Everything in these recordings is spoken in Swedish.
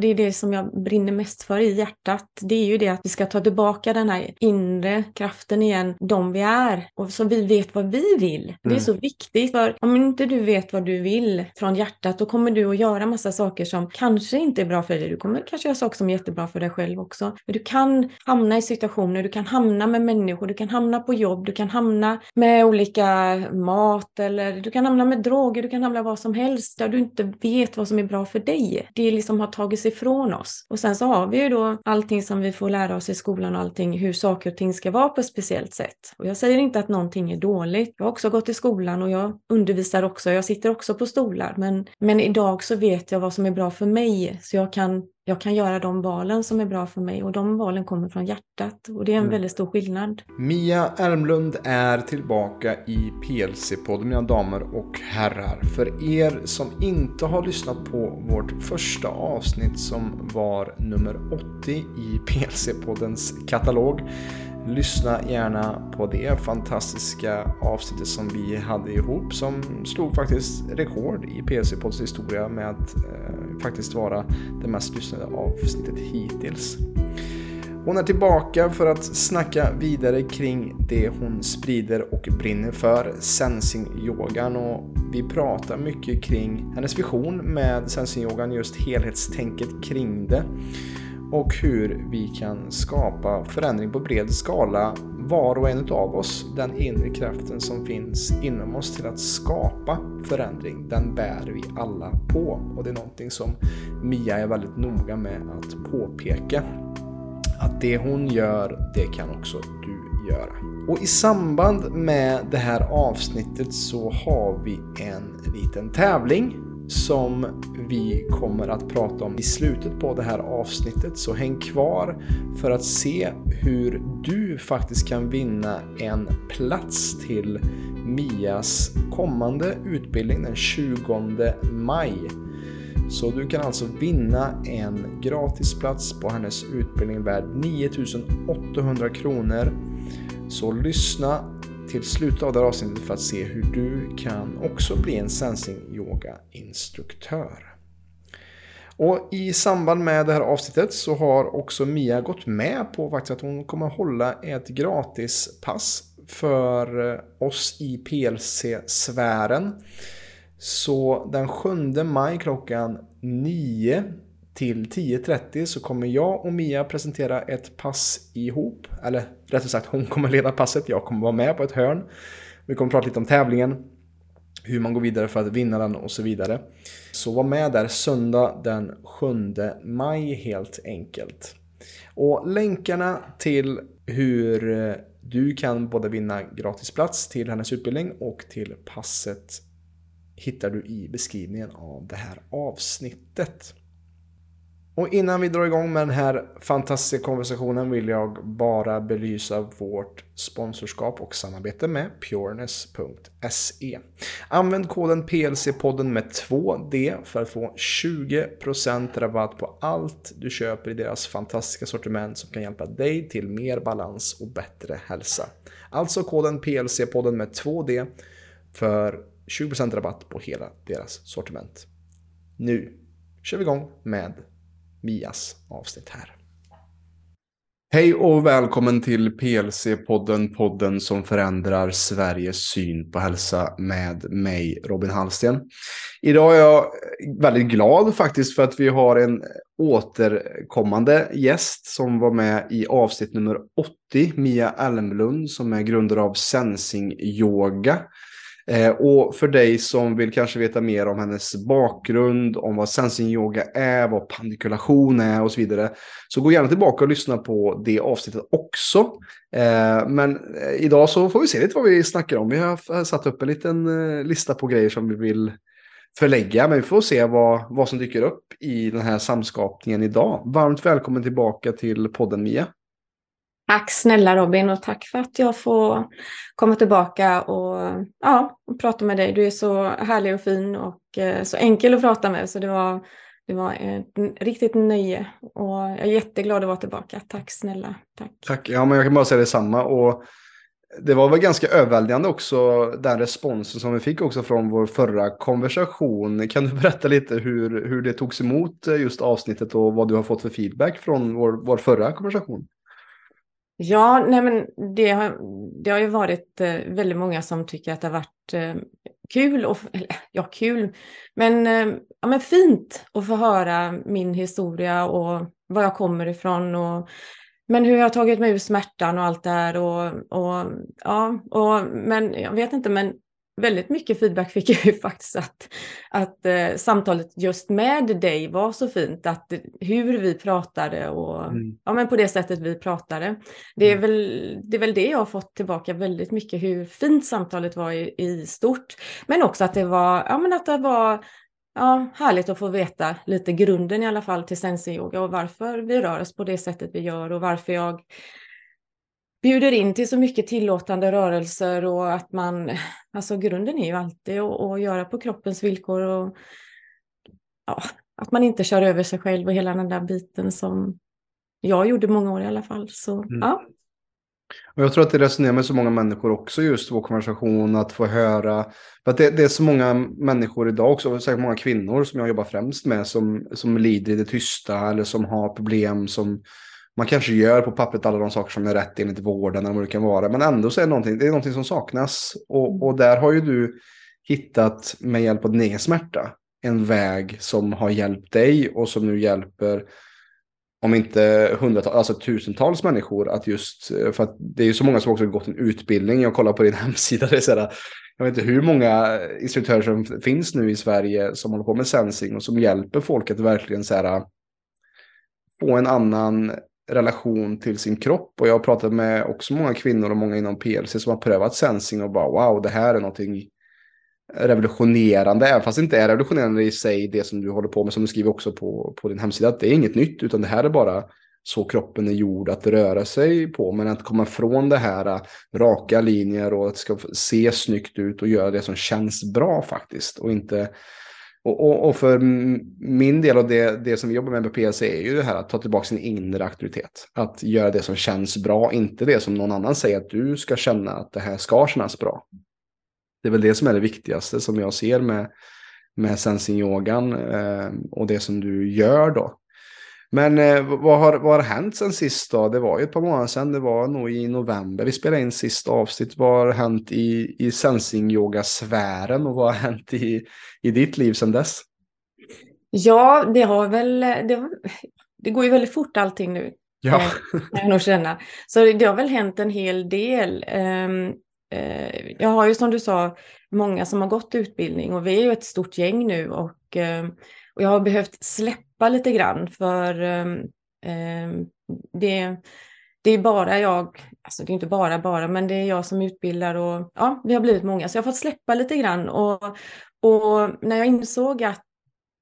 Det är det som jag brinner mest för i hjärtat. Det är ju det att vi ska ta tillbaka den här inre kraften igen, de vi är. Och så vi vet vad vi vill. Mm. Det är mm. så viktigt. För om inte du vet vad du vill från hjärtat, då kommer du att göra massa saker som kanske inte är bra för dig. Du kommer kanske göra saker som är jättebra för dig själv också. Men du kan hamna i situationer, du kan hamna med människor, du kan hamna på jobb, du kan hamna med olika mat eller du kan hamna med droger, du kan hamna vad som helst där du inte vet vad som är bra för dig. Det liksom har tagit ifrån oss. Och sen så har vi ju då allting som vi får lära oss i skolan och allting, hur saker och ting ska vara på ett speciellt sätt. Och jag säger inte att någonting är dåligt. Jag har också gått i skolan och jag undervisar också. Jag sitter också på stolar. Men, men idag så vet jag vad som är bra för mig. Så jag kan jag kan göra de valen som är bra för mig och de valen kommer från hjärtat och det är en mm. väldigt stor skillnad. Mia Ermlund är tillbaka i PLC-podden mina damer och herrar. För er som inte har lyssnat på vårt första avsnitt som var nummer 80 i PLC-poddens katalog Lyssna gärna på det fantastiska avsnittet som vi hade ihop som slog faktiskt rekord i PC-pods historia med att eh, faktiskt vara det mest lyssnade avsnittet hittills. Hon är tillbaka för att snacka vidare kring det hon sprider och brinner för, sensing-yogan och vi pratar mycket kring hennes vision med sensing-yogan, just helhetstänket kring det och hur vi kan skapa förändring på bred skala var och en av oss. Den inre kraften som finns inom oss till att skapa förändring, den bär vi alla på. Och det är någonting som Mia är väldigt noga med att påpeka. Att det hon gör, det kan också du göra. Och i samband med det här avsnittet så har vi en liten tävling som vi kommer att prata om i slutet på det här avsnittet. Så häng kvar för att se hur du faktiskt kan vinna en plats till Mias kommande utbildning den 20 maj. Så du kan alltså vinna en gratisplats på hennes utbildning värd 9800 kronor. Så lyssna till slutet av det här avsnittet för att se hur du kan också bli en sensing yoga instruktör. Och i samband med det här avsnittet så har också Mia gått med på faktiskt att hon kommer hålla ett gratispass för eh, oss i PLC-sfären. Så den 7 maj klockan 9 till 10.30 så kommer jag och Mia presentera ett pass ihop. Eller rättare sagt, hon kommer leda passet, jag kommer vara med på ett hörn. Vi kommer prata lite om tävlingen, hur man går vidare för att vinna den och så vidare. Så var med där söndag den 7 maj helt enkelt. Och länkarna till hur eh, du kan både vinna gratisplats till hennes utbildning och till passet hittar du i beskrivningen av det här avsnittet. Och innan vi drar igång med den här fantastiska konversationen vill jag bara belysa vårt sponsorskap och samarbete med pureness.se. Använd koden PLC-podden med 2D för att få 20% rabatt på allt du köper i deras fantastiska sortiment som kan hjälpa dig till mer balans och bättre hälsa. Alltså koden PLC-podden med 2D för 20% rabatt på hela deras sortiment. Nu kör vi igång med Mias avsnitt här. Hej och välkommen till PLC-podden, podden som förändrar Sveriges syn på hälsa med mig, Robin Hallsten. Idag är jag väldigt glad faktiskt för att vi har en återkommande gäst som var med i avsnitt nummer 80, Mia Elmlund som är grundare av Sensing Yoga. Eh, och för dig som vill kanske veta mer om hennes bakgrund, om vad sensing yoga är, vad pandikulation är och så vidare. Så gå gärna tillbaka och lyssna på det avsnittet också. Eh, men eh, idag så får vi se lite vad vi snackar om. Vi har satt upp en liten eh, lista på grejer som vi vill förlägga, men vi får se vad, vad som dyker upp i den här samskapningen idag. Varmt välkommen tillbaka till podden Mia. Tack snälla Robin och tack för att jag får komma tillbaka och, ja, och prata med dig. Du är så härlig och fin och eh, så enkel att prata med så det var, det var ett riktigt nöje och jag är jätteglad att vara tillbaka. Tack snälla. Tack. Tack. Ja, men jag kan bara säga detsamma och det var väl ganska överväldigande också den responsen som vi fick också från vår förra konversation. Kan du berätta lite hur, hur det togs emot eh, just avsnittet och vad du har fått för feedback från vår, vår förra konversation? Ja, nej men det har, det har ju varit eh, väldigt många som tycker att det har varit eh, kul, och, ja kul, men, eh, ja, men fint att få höra min historia och var jag kommer ifrån och men hur jag har tagit mig ur smärtan och allt det här och, och ja, och, men jag vet inte, men väldigt mycket feedback fick jag ju faktiskt att, att eh, samtalet just med dig var så fint, att hur vi pratade och mm. ja, men på det sättet vi pratade. Det är, mm. väl, det är väl det jag har fått tillbaka väldigt mycket, hur fint samtalet var i, i stort, men också att det var, ja, men att det var ja, härligt att få veta lite grunden i alla fall till sensei-yoga och varför vi rör oss på det sättet vi gör och varför jag bjuder in till så mycket tillåtande rörelser och att man, alltså grunden är ju alltid att, göra på kroppens villkor och ja, att man inte kör över sig själv och hela den där biten som jag gjorde många år i alla fall. Så mm. ja, och jag tror att det resonerar med så många människor också just vår konversation att få höra. För att det, det, är så många människor idag också, säkert många kvinnor som jag jobbar främst med som, som lider i det tysta eller som har problem som man kanske gör på pappret alla de saker som är rätt enligt vården eller vad det kan vara. Men ändå så är det någonting, det är någonting som saknas. Och, och där har ju du hittat med hjälp av din egen smärta en väg som har hjälpt dig och som nu hjälper om inte hundratals, alltså tusentals människor att just, för att det är ju så många som också gått en utbildning, jag kollar på din hemsida, det är så här, jag vet inte hur många instruktörer som finns nu i Sverige som håller på med sensing och som hjälper folk att verkligen så här, få en annan relation till sin kropp. Och jag har pratat med också många kvinnor och många inom PLC som har prövat sensing och bara wow, det här är någonting revolutionerande, även fast det inte är revolutionerande i sig det som du håller på med, som du skriver också på, på din hemsida, att det är inget nytt, utan det här är bara så kroppen är gjord att röra sig på. Men att komma från det här raka linjer och att det ska se snyggt ut och göra det som känns bra faktiskt. Och inte... Och, och, och för min del och det, det som vi jobbar med på PLC är ju det här att ta tillbaka sin inre auktoritet. Att göra det som känns bra, inte det som någon annan säger att du ska känna att det här ska kännas bra. Det är väl det som är det viktigaste som jag ser med, med sensing-yogan eh, och det som du gör då. Men eh, vad, har, vad har hänt sen sist då? Det var ju ett par månader sedan, det var nog i november vi spelade in sista avsnitt. Vad har hänt i, i sensing-yoga-sfären och vad har hänt i, i ditt liv sedan dess? Ja, det har väl, det, det går ju väldigt fort allting nu. Ja. Eh, jag nog känna. Så det har väl hänt en hel del. Um, eh, jag har ju som du sa många som har gått utbildning och vi är ju ett stort gäng nu och, eh, och jag har behövt släppa lite grann för eh, det, det är bara jag, alltså det är inte bara bara, men det är jag som utbildar och ja, vi har blivit många så jag har fått släppa lite grann och, och när jag insåg att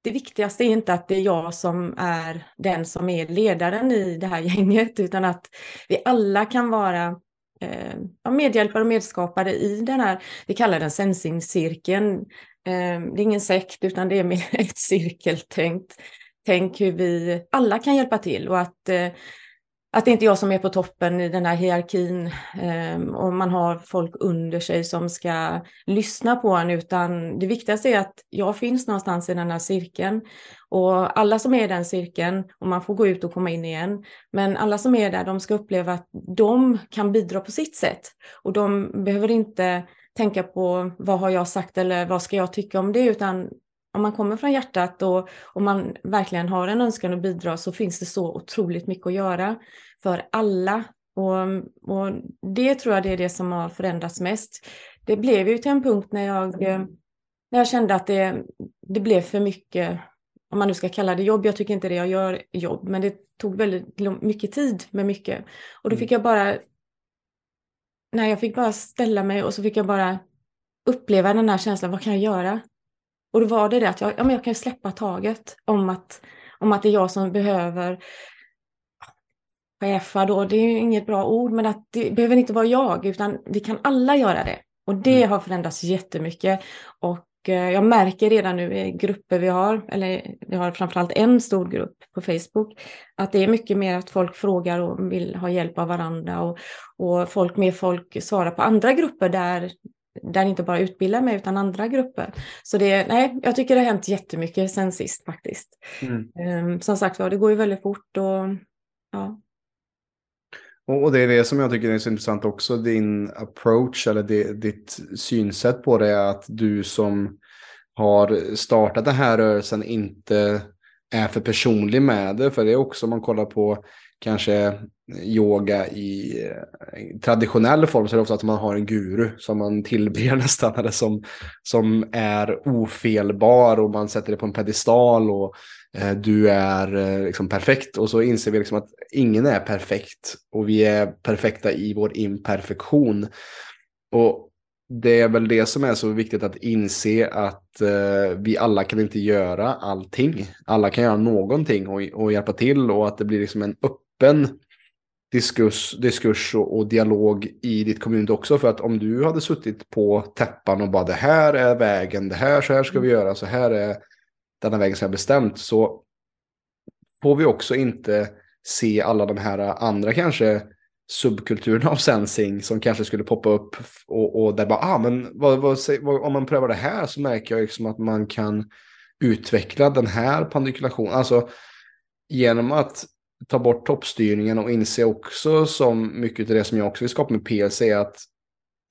det viktigaste är inte att det är jag som är den som är ledaren i det här gänget, utan att vi alla kan vara eh, medhjälpare och medskapare i den här, vi kallar den sensing-cirkeln. Ehm, det är ingen sekt utan det är mer ett cirkeltänk. Tänk hur vi alla kan hjälpa till och att eh, att det inte är jag som är på toppen i den här hierarkin ehm, och man har folk under sig som ska lyssna på en, utan det viktigaste är att jag finns någonstans i den här cirkeln och alla som är i den cirkeln, och man får gå ut och komma in igen, men alla som är där, de ska uppleva att de kan bidra på sitt sätt och de behöver inte tänka på vad har jag sagt eller vad ska jag tycka om det, utan om man kommer från hjärtat och, och man verkligen har en önskan att bidra så finns det så otroligt mycket att göra för alla. Och, och det tror jag det är det som har förändrats mest. Det blev ju till en punkt när jag, när jag kände att det, det blev för mycket, om man nu ska kalla det jobb, jag tycker inte det jag gör jobb, men det tog väldigt mycket tid med mycket. Och då mm. fick jag bara, nej jag fick bara ställa mig och så fick jag bara uppleva den här känslan, vad kan jag göra? Och då var det det att jag, ja, men jag kan släppa taget om att, om att det är jag som behöver chefa då, det är ju inget bra ord, men att det behöver inte vara jag, utan vi kan alla göra det. Och det mm. har förändrats jättemycket. Och jag märker redan nu i grupper vi har, eller vi har framförallt en stor grupp på Facebook, att det är mycket mer att folk frågar och vill ha hjälp av varandra och, och folk med folk svarar på andra grupper där där inte bara utbildar mig utan andra grupper. Så det, nej, jag tycker det har hänt jättemycket sen sist faktiskt. Mm. Um, som sagt var, det går ju väldigt fort och ja. Och det är det som jag tycker är så intressant också, din approach eller det, ditt synsätt på det är att du som har startat den här rörelsen inte är för personlig med det. För det är också om man kollar på kanske yoga i eh, traditionell form så är det ofta att man har en guru som man tillber nästan eller som, som är ofelbar och man sätter det på en pedestal och du är eh, liksom perfekt och så inser vi liksom att ingen är perfekt och vi är perfekta i vår imperfektion. Och det är väl det som är så viktigt att inse att eh, vi alla kan inte göra allting. Alla kan göra någonting och, och hjälpa till och att det blir liksom en öppen diskurs, diskurs och, och, dialog i ditt kommun också. För att om du hade suttit på täppan och bara det här är vägen, det här, så här ska vi göra, så här är denna vägen som jag bestämt. Så får vi också inte se alla de här andra kanske subkulturerna av sensing som kanske skulle poppa upp och, och där bara, ah men vad, vad, vad, om man prövar det här så märker jag liksom att man kan utveckla den här pandikulationen. Alltså genom att ta bort toppstyrningen och inse också som mycket av det som jag också vill skapa med PLC att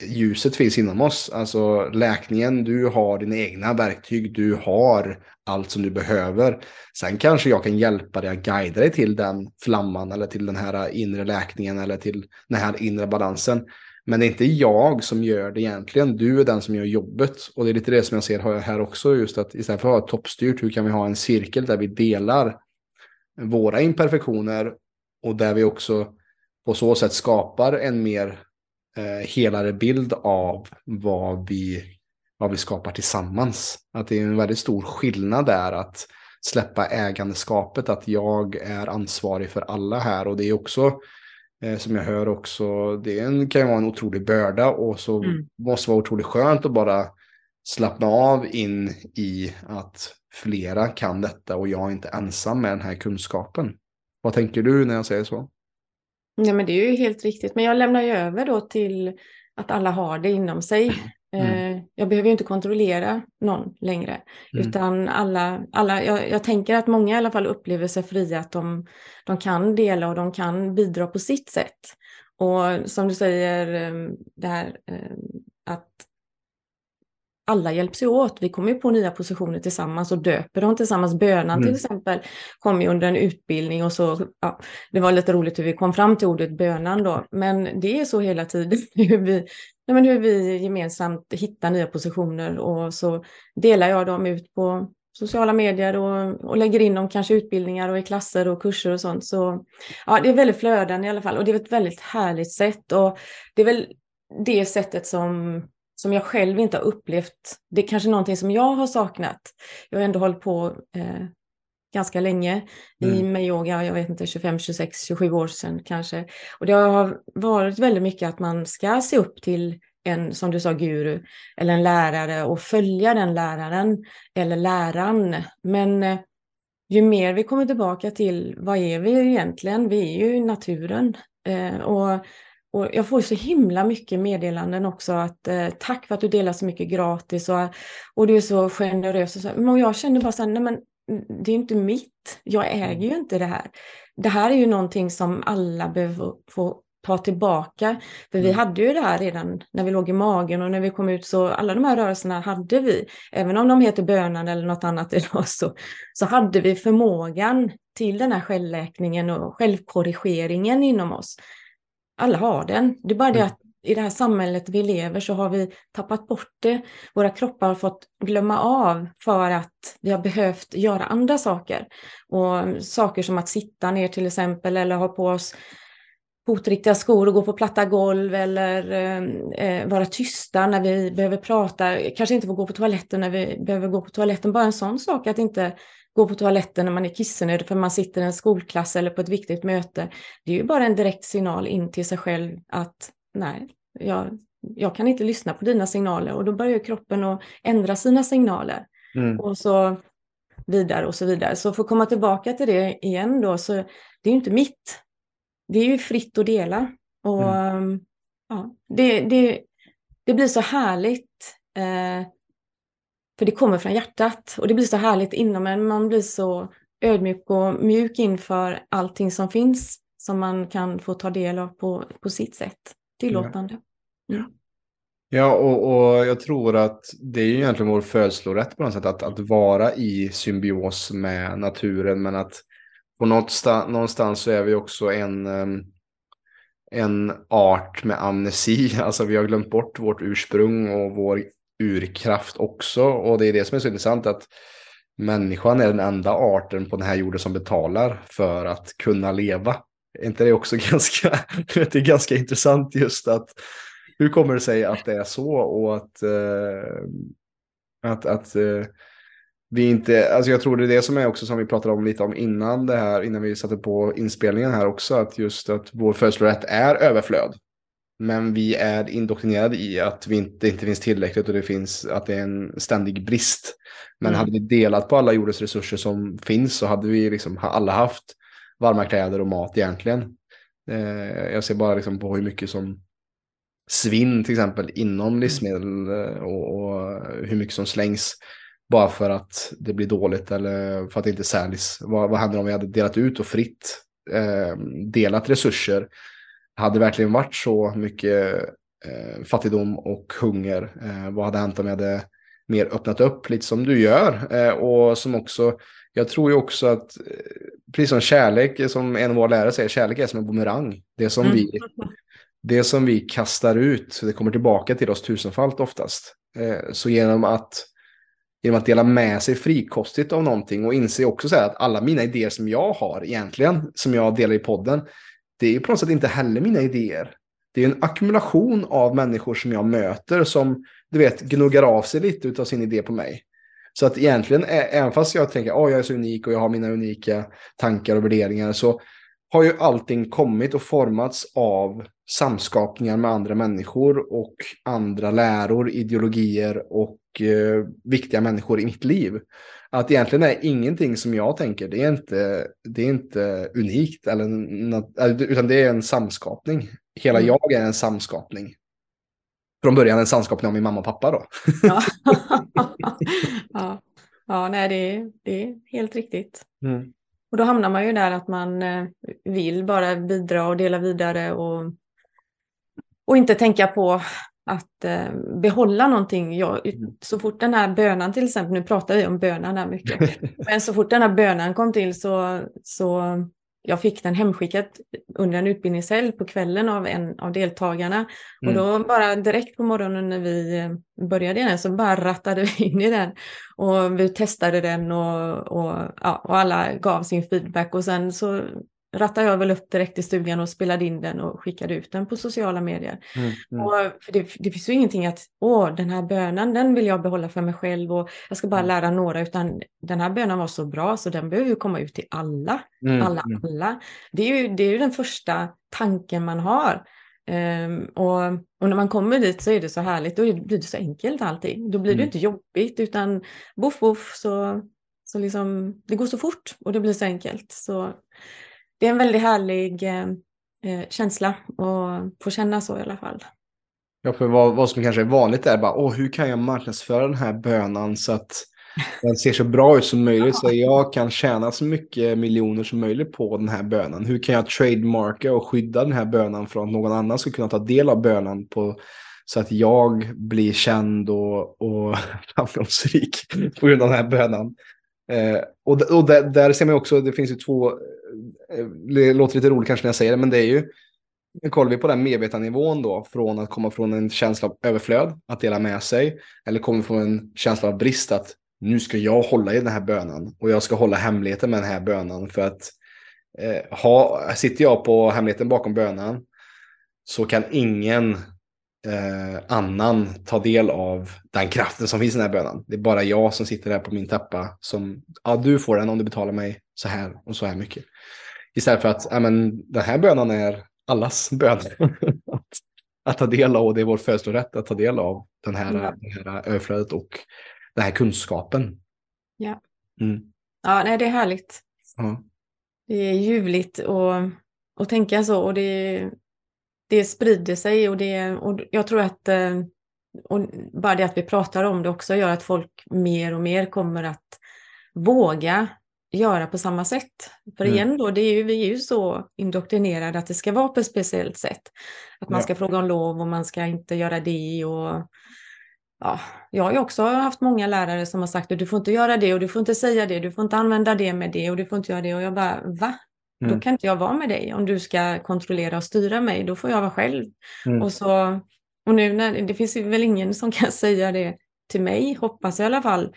ljuset finns inom oss. Alltså läkningen, du har dina egna verktyg, du har allt som du behöver. Sen kanske jag kan hjälpa dig att guida dig till den flamman eller till den här inre läkningen eller till den här inre balansen. Men det är inte jag som gör det egentligen. Du är den som gör jobbet. Och det är lite det som jag ser här också. Just att istället för att ha toppstyrt, hur kan vi ha en cirkel där vi delar våra imperfektioner och där vi också på så sätt skapar en mer eh, helare bild av vad vi, vad vi skapar tillsammans. Att det är en väldigt stor skillnad där att släppa ägandeskapet, att jag är ansvarig för alla här och det är också eh, som jag hör också, det en, kan ju vara en otrolig börda och så mm. måste vara otroligt skönt att bara slappna av in i att flera kan detta och jag är inte ensam med den här kunskapen. Vad tänker du när jag säger så? Ja, men det är ju helt riktigt. Men jag lämnar ju över då till att alla har det inom sig. Mm. Eh, jag behöver ju inte kontrollera någon längre, mm. utan alla, alla jag, jag, tänker att många i alla fall upplever sig fria, att de, de kan dela och de kan bidra på sitt sätt. Och som du säger, eh, det här eh, att alla hjälps ju åt. Vi kommer ju på nya positioner tillsammans och döper dem tillsammans. Bönan mm. till exempel kom ju under en utbildning och så, ja, det var lite roligt hur vi kom fram till ordet bönan då, men det är så hela tiden hur vi, nej men hur vi gemensamt hittar nya positioner och så delar jag dem ut på sociala medier och, och lägger in dem kanske utbildningar och i klasser och kurser och sånt. Så ja, det är väldigt flöden i alla fall och det är ett väldigt härligt sätt och det är väl det sättet som som jag själv inte har upplevt. Det är kanske någonting som jag har saknat. Jag har ändå hållit på eh, ganska länge mm. i med yoga, jag vet inte, 25, 26, 27 år sedan kanske. Och det har varit väldigt mycket att man ska se upp till en, som du sa, guru eller en lärare och följa den läraren eller läran. Men eh, ju mer vi kommer tillbaka till vad är vi egentligen? Vi är ju naturen. Eh, och och jag får så himla mycket meddelanden också att eh, tack för att du delar så mycket gratis och, och du är så generös. Och så. Men jag känner bara så här, nej men det är inte mitt. Jag äger ju inte det här. Det här är ju någonting som alla behöver få ta tillbaka. För vi mm. hade ju det här redan när vi låg i magen och när vi kom ut så alla de här rörelserna hade vi. Även om de heter bönan eller något annat idag så, så hade vi förmågan till den här självläkningen och självkorrigeringen inom oss alla har den. Det är bara det mm. att i det här samhället vi lever så har vi tappat bort det. Våra kroppar har fått glömma av för att vi har behövt göra andra saker. Och saker som att sitta ner till exempel eller ha på oss fotriktiga skor och gå på platta golv eller eh, eh, vara tysta när vi behöver prata. Kanske inte få gå på toaletten när vi behöver gå på toaletten. Bara en sån sak att inte gå på toaletten när man är kissnödig för man sitter i en skolklass eller på ett viktigt möte. Det är ju bara en direkt signal in till sig själv att nej, jag, jag kan inte lyssna på dina signaler och då börjar kroppen att ändra sina signaler. Mm. Och så vidare och så vidare. Så för att komma tillbaka till det igen då, så det är ju inte mitt. Det är ju fritt att dela. Och mm. ja, det, det, det blir så härligt. Eh, för det kommer från hjärtat och det blir så härligt inom en. Man blir så ödmjuk och mjuk inför allting som finns som man kan få ta del av på, på sitt sätt. Tillåtande. Mm. Ja, och, och jag tror att det är ju egentligen vår födslorätt på något sätt att, att vara i symbios med naturen, men att på något sta, någonstans så är vi också en, en art med amnesi, alltså vi har glömt bort vårt ursprung och vår urkraft också, och det är det som är så intressant att människan är den enda arten på den här jorden som betalar för att kunna leva. Är inte det också ganska, det är ganska intressant just att hur kommer det sig att det är så och att, eh, att, att eh, vi inte, alltså jag tror det är det som är också som vi pratade om lite om innan det här, innan vi satte på inspelningen här också, att just att vår födslorätt är överflöd. Men vi är indoktrinerade i att vi inte, det inte finns tillräckligt och det finns, att det är en ständig brist. Men mm. hade vi delat på alla jordens resurser som finns så hade vi liksom alla haft varma kläder och mat egentligen. Eh, jag ser bara liksom på hur mycket som svinn till exempel inom mm. livsmedel eh, och, och, hur mycket som slängs bara för att det blir dåligt eller för att det inte säljs. Vad, vad händer om vi hade delat ut och fritt eh, delat resurser? Hade det verkligen varit så mycket eh, fattigdom och hunger? Eh, vad hade hänt om vi hade mer öppnat upp lite som du gör? Eh, och som också, jag tror ju också att, eh, precis som kärlek, som en av våra lärare säger, kärlek är som en bumerang. Det som mm. vi det som vi kastar ut, det kommer tillbaka till oss tusenfalt oftast. Eh, så genom att, genom att dela med sig frikostigt av någonting och inse också så att alla mina idéer som jag har egentligen, som jag delar i podden, det är ju på något sätt inte heller mina idéer. Det är en ackumulation av människor som jag möter som, du vet, gnuggar av sig lite av sin idé på mig. Så att egentligen, även fast jag tänker att oh, jag är så unik och jag har mina unika tankar och värderingar, så har ju allting kommit och formats av samskapningar med andra människor och andra läror, ideologier och eh, viktiga människor i mitt liv. Att egentligen är ingenting som jag tänker, det är inte, det är inte unikt, eller, utan det är en samskapning. Hela mm. jag är en samskapning. Från början en samskapning av min mamma och pappa då. ja. ja. ja, nej det det är helt riktigt. Mm. Och då hamnar man ju där att man eh, vill bara bidra och dela vidare och och inte tänka på att eh, behålla någonting. Jag, mm. så fort den här bönan till exempel, nu pratar vi om bönan här mycket, men så fort den här bönan kom till så, så jag fick den hemskickad under en utbildningshelg på kvällen av en av deltagarna. Mm. Och då bara direkt på morgonen när vi eh, började den så bara rattade vi in i den. Och vi testade den och, och, ja, och alla gav sin feedback och sen så rattade jag väl upp direkt i stugan och spelade in den och skickade ut den på sociala medier. Mm, mm. Och för det, det, finns ju ingenting att, åh, den här bönan, den vill jag behålla för mig själv och jag ska bara mm. lära några, utan den här bönan var så bra så den behöver ju komma ut till alla, mm, alla, mm. alla. Det är, ju, det är ju den första tanken man har. Um, och, och, när man kommer dit så är det så härligt, då blir det så enkelt allting. Då blir det mm. inte jobbigt utan boff boff så, så liksom, det går så fort och det blir så enkelt. Så det är en väldigt härlig eh, eh, känsla att få känna så i alla fall. Ja, för vad, vad som kanske är vanligt är bara, åh, hur kan jag marknadsföra den här bönan så att den ser så bra ut som möjligt så jag kan tjäna så mycket miljoner som möjligt på den här bönan. Hur kan jag trademarka och skydda den här bönan från att någon annan ska kunna ta del av bönan på, så att jag blir känd och, och framgångsrik på grund av den här bönan. Eh, och och där, där, ser man också, det finns ju två, eh, eh, det låter lite roligt kanske när jag säger det, men det är ju, kollar vi på den medvetandenivån då, från att komma från en känsla av överflöd, att dela med sig, eller kommer från en känsla av brist, att nu ska jag hålla i den här bönan och jag ska hålla hemligheten med den här bönan för att eh, ha, sitter jag på hemligheten bakom bönan så kan ingen eh, annan ta del av den kraften som finns i den här bönan. Det är bara jag som sitter där på min täppa som, ja du får den om du betalar mig så här och så här mycket. Istället för att, ja men den här bönan är allas bön. att ta del av och det är vår födslorätt att ta del av den här, Ja. det här överflödet och den här kunskapen. Ja. Mm. Ja, nej, det är härligt. Ja. Det är ljuvligt att, att tänka så och det, det sprider sig och, det, och jag tror att eh, och bara det att vi pratar om det också gör att folk mer och mer kommer att våga göra på samma sätt. För Mm. igen då, det är ju, vi är ju så indoktrinerade att det ska vara på ett speciellt sätt. Att man Ja. ska fråga om lov och man ska inte göra det och ja, jag har ju också haft många lärare som har sagt att du får inte göra det och du får inte säga det, du får inte använda det med det och du får inte göra det och jag bara va? Då Mm. kan inte jag vara med dig om du ska kontrollera och styra mig, då får jag vara själv. Mm. Och, så, och nu när, det finns väl ingen som kan säga det till mig, hoppas jag i alla fall.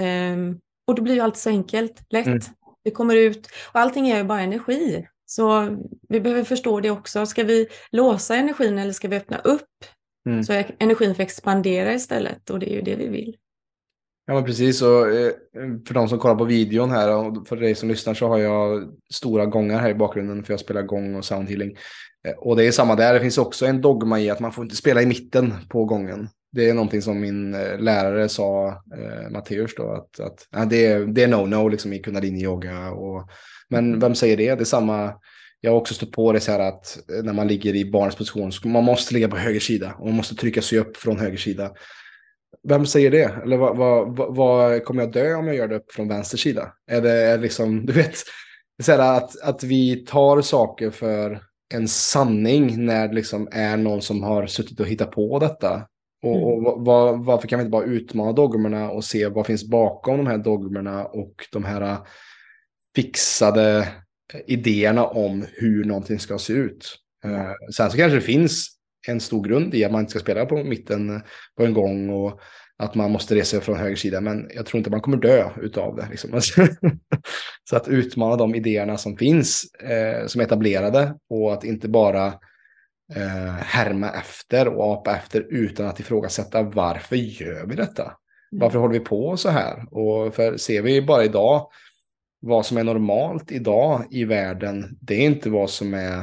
Ehm, och det blir ju allt så enkelt, lätt. Mm. Det kommer ut och allting är ju bara energi. Så vi behöver förstå det också. Ska vi låsa energin eller ska vi öppna upp? Mm. Så energin får expandera istället och det är ju det vi vill. Ja, men precis. Och, eh, för de som kollar på videon här och för dig som lyssnar så har jag stora gångar här i bakgrunden för jag spelar gång och soundhealing. Eh, Och det är samma där. Det finns också en dogma i att man får inte spela i mitten på gången. Det är någonting som min eh, lärare sa, eh, Matteus, då, att, att ja, det, är, det är no-no liksom, i kundalini-yoga. Och, men vem säger det? Det är samma. Jag har också stött på det så här att när man ligger i barnets position, så man måste ligga på höger sida och man måste trycka sig upp från höger sida. Vem säger det? Eller vad, vad, vad, kommer jag dö om jag gör det upp från vänster sida? Är det liksom, du vet, så att, att vi tar saker för en sanning när det liksom är någon som har suttit och hittat på detta. Och, och vad- vad, varför kan vi inte bara utmana dogmerna och se vad finns bakom de här dogmerna och de här äh, fixade idéerna om hur någonting ska se ut. Eh, sen så kanske det finns en stor grund i att man inte ska spela på mitten på en gång och att man måste resa från höger sida. Men jag tror inte man kommer dö utav det. Liksom. så att utmana de idéerna som finns, eh, som är etablerade och att inte bara eh, härma efter och apa efter utan att ifrågasätta varför gör vi detta? Varför håller vi på så här? Och för ser vi bara idag vad som är normalt idag i världen, det är inte vad som är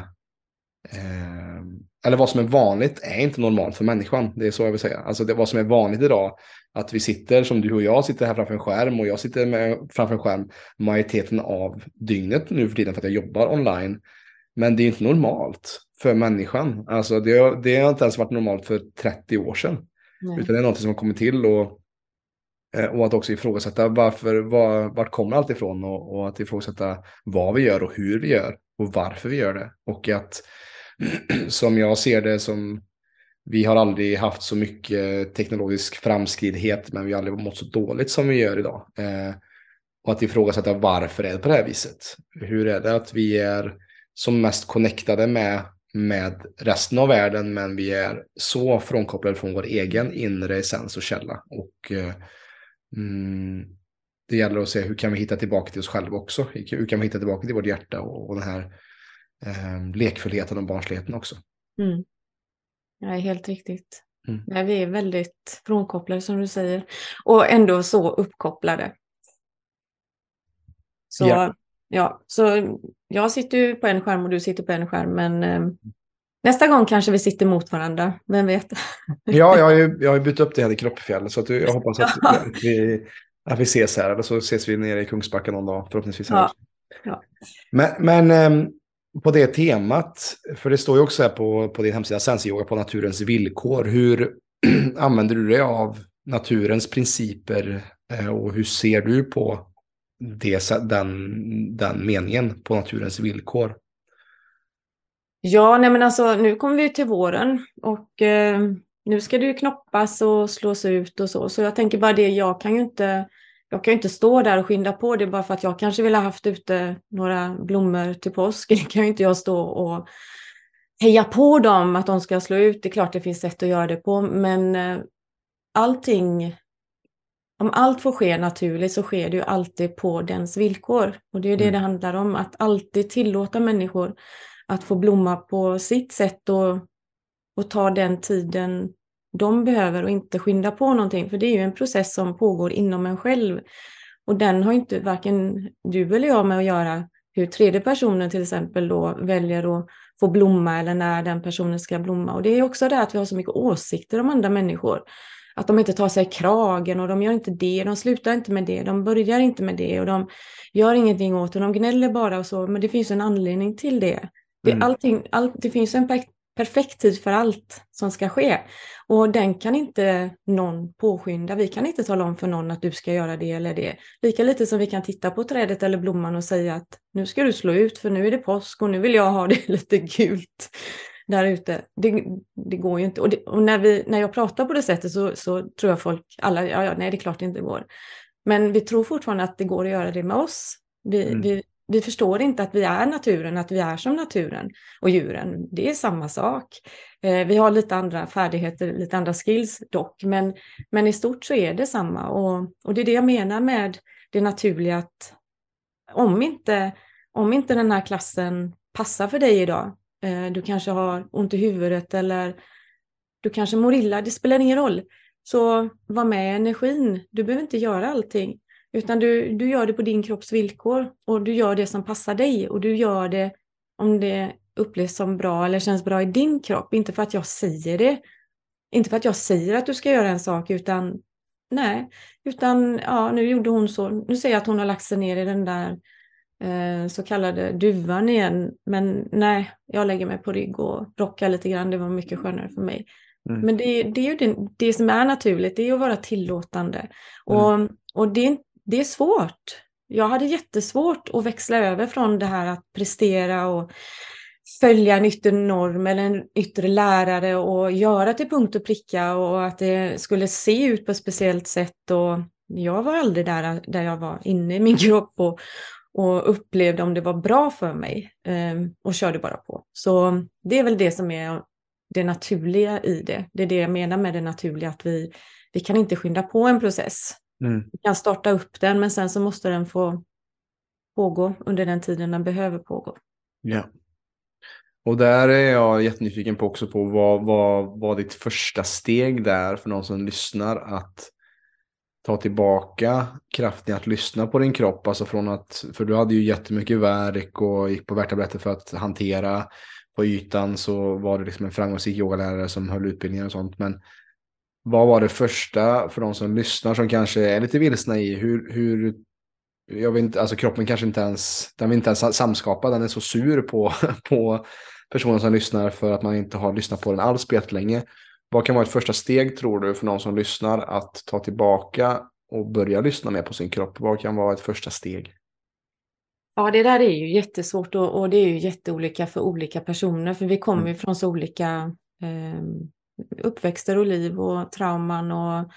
eh, eller vad som är vanligt är inte normalt för människan. Det är så jag vill säga. Alltså det, vad som är vanligt idag, att vi sitter som du och jag sitter här framför en skärm och jag sitter med, framför en skärm majoriteten av dygnet nu för tiden för att jag jobbar online. Men det är inte normalt för människan. Alltså det, det har inte ens varit normalt för 30 år sedan. Nej. Utan det är något som har kommit till och, eh, och att också ifrågasätta varför, var, vart kommer allt ifrån och, och att ifrågasätta vad vi gör och hur vi gör och varför vi gör det. Och att som jag ser det som vi har aldrig haft så mycket teknologisk framskridhet men vi har aldrig mått så dåligt som vi gör idag. Eh, och att ifrågasätta varför är det på det här viset? Hur är det att vi är som mest connectade med, med resten av världen men vi är så frånkopplade från vår egen inre essens och källa. Och eh, mm, det gäller att se hur kan vi hitta tillbaka till oss själva också? Hur kan vi hitta tillbaka till vårt hjärta och, och den här eh, lekfullheten och barnsligheten också? Mm. Ja, helt riktigt. Mm. Nej, vi är väldigt frånkopplade som du säger. Och ändå så uppkopplade. Så, Ja. ja. så jag sitter ju på en skärm och du sitter på en skärm. Men eh, nästa gång kanske vi sitter mot varandra. Vem vet? Ja, jag har ju, jag har ju bytt upp det här i Kroppefjäll så att jag hoppas att, Ja. vi, att vi ses här eller så ses vi nere i Kungsbacka någon dag förhoppningsvis. Ja. Ja. Men, men ehm, på det temat, för det står ju också här på, på din hemsida Senseyoga på naturens villkor. Hur använder du dig av naturens principer eh, och hur ser du på det, den, den meningen på naturens villkor? Ja, nej men alltså nu kommer vi till våren och eh, nu ska det ju knoppas och slås ut och så. Så jag tänker bara det, jag kan ju inte, jag kan ju inte stå där och skynda på det bara för att jag kanske vill ha haft ute några blommor till påsk. Det kan ju inte jag stå och heja på dem att de ska slå ut. Det är klart det finns sätt att göra det på, men eh, allting, om allt får ske naturligt så sker det ju alltid på dens villkor. Och det är ju det Mm. det handlar om, att alltid tillåta människor att få blomma på sitt sätt och, och ta den tiden de behöver och inte skynda på någonting. För det är ju en process som pågår inom en själv. Och den har inte varken du eller jag med att göra hur tredje personen till exempel då väljer att få blomma eller när den personen ska blomma. Och det är också det att vi har så mycket åsikter om andra människor. Att de inte tar sig kragen och de gör inte det, de slutar inte med det, de börjar inte med det och de gör ingenting åt det, de gnäller bara och så, men det finns en anledning till det. Det, mm. allting, all, det finns en perfekt tid för allt som ska ske. Och den kan inte någon påskynda. Vi kan inte tala om för någon att du ska göra det eller det. Lika lite som vi kan titta på trädet eller blomman och säga att nu ska du slå ut för nu är det påsk och nu vill jag ha det lite gult där ute. Det, det, går ju inte. Och, det, och, när, vi, när jag pratar på det sättet så, så tror jag folk, alla, ja, ja, nej det är klart det inte går. Men vi tror fortfarande att det går att göra det med oss. Vi, mm. vi, vi förstår inte att vi är naturen, att vi är som naturen och djuren. Det är samma sak. Eh, vi har lite andra färdigheter, lite andra skills dock, men, men i stort så är det samma. Och, och det är det jag menar med det naturliga att om inte, om inte den här klassen passar för dig idag, eh, du kanske har ont i huvudet eller du kanske mår illa, det spelar ingen roll. Så var med i energin, du behöver inte göra allting. Utan du, du gör det på din kropps villkor och du gör det som passar dig och du gör det om det upplevs som bra eller känns bra i din kropp. Inte för att jag säger det. Inte för att jag säger att du ska göra en sak utan nej, utan ja, nu gjorde hon så. Nu säger jag att hon har lagt sig ner i den där eh, så kallade duvan igen. Men nej, jag lägger mig på rygg och rockar lite grann. Det var mycket skönare för mig. Mm. Men det, det, är ju det, det, som är naturligt, det är att vara tillåtande. Mm. Och, och det, det är svårt. Jag hade jättesvårt att växla över från det här att prestera och följa en yttre norm eller en yttre lärare och göra till punkt och pricka och att det skulle se ut på ett speciellt sätt. Och jag var aldrig där, där jag var inne i min kropp och, och upplevde om det var bra för mig ehm, och körde bara på. Så det är väl det som är det naturliga i det. Det är det jag menar med det naturliga, att vi, vi kan inte skynda på en process. Mm. Vi kan starta upp den men sen så måste den få pågå under den tiden den behöver pågå. Ja. Och där är jag jättenyfiken på också på vad var vad ditt första steg där för någon som lyssnar att ta tillbaka kraften att lyssna på din kropp. Alltså från att, för du hade ju jättemycket verk och gick på värtabletter för att hantera. På ytan så var det liksom en framgångsrik yogalärare som höll utbildningar och sånt. Men vad var det första för de som lyssnar som kanske är lite vilsna i hur, hur jag vet inte, alltså kroppen kanske inte ens, den vill inte ens samskapa, den är så sur på, på personen som lyssnar för att man inte har lyssnat på den alls på länge. Vad kan vara ett första steg tror du för någon som lyssnar att ta tillbaka och börja lyssna mer på sin kropp? Vad kan vara ett första steg? Ja, det där är ju jättesvårt och, och det är ju jätteolika för olika personer, för vi kommer ju mm. från så olika eh, uppväxter och liv och trauman och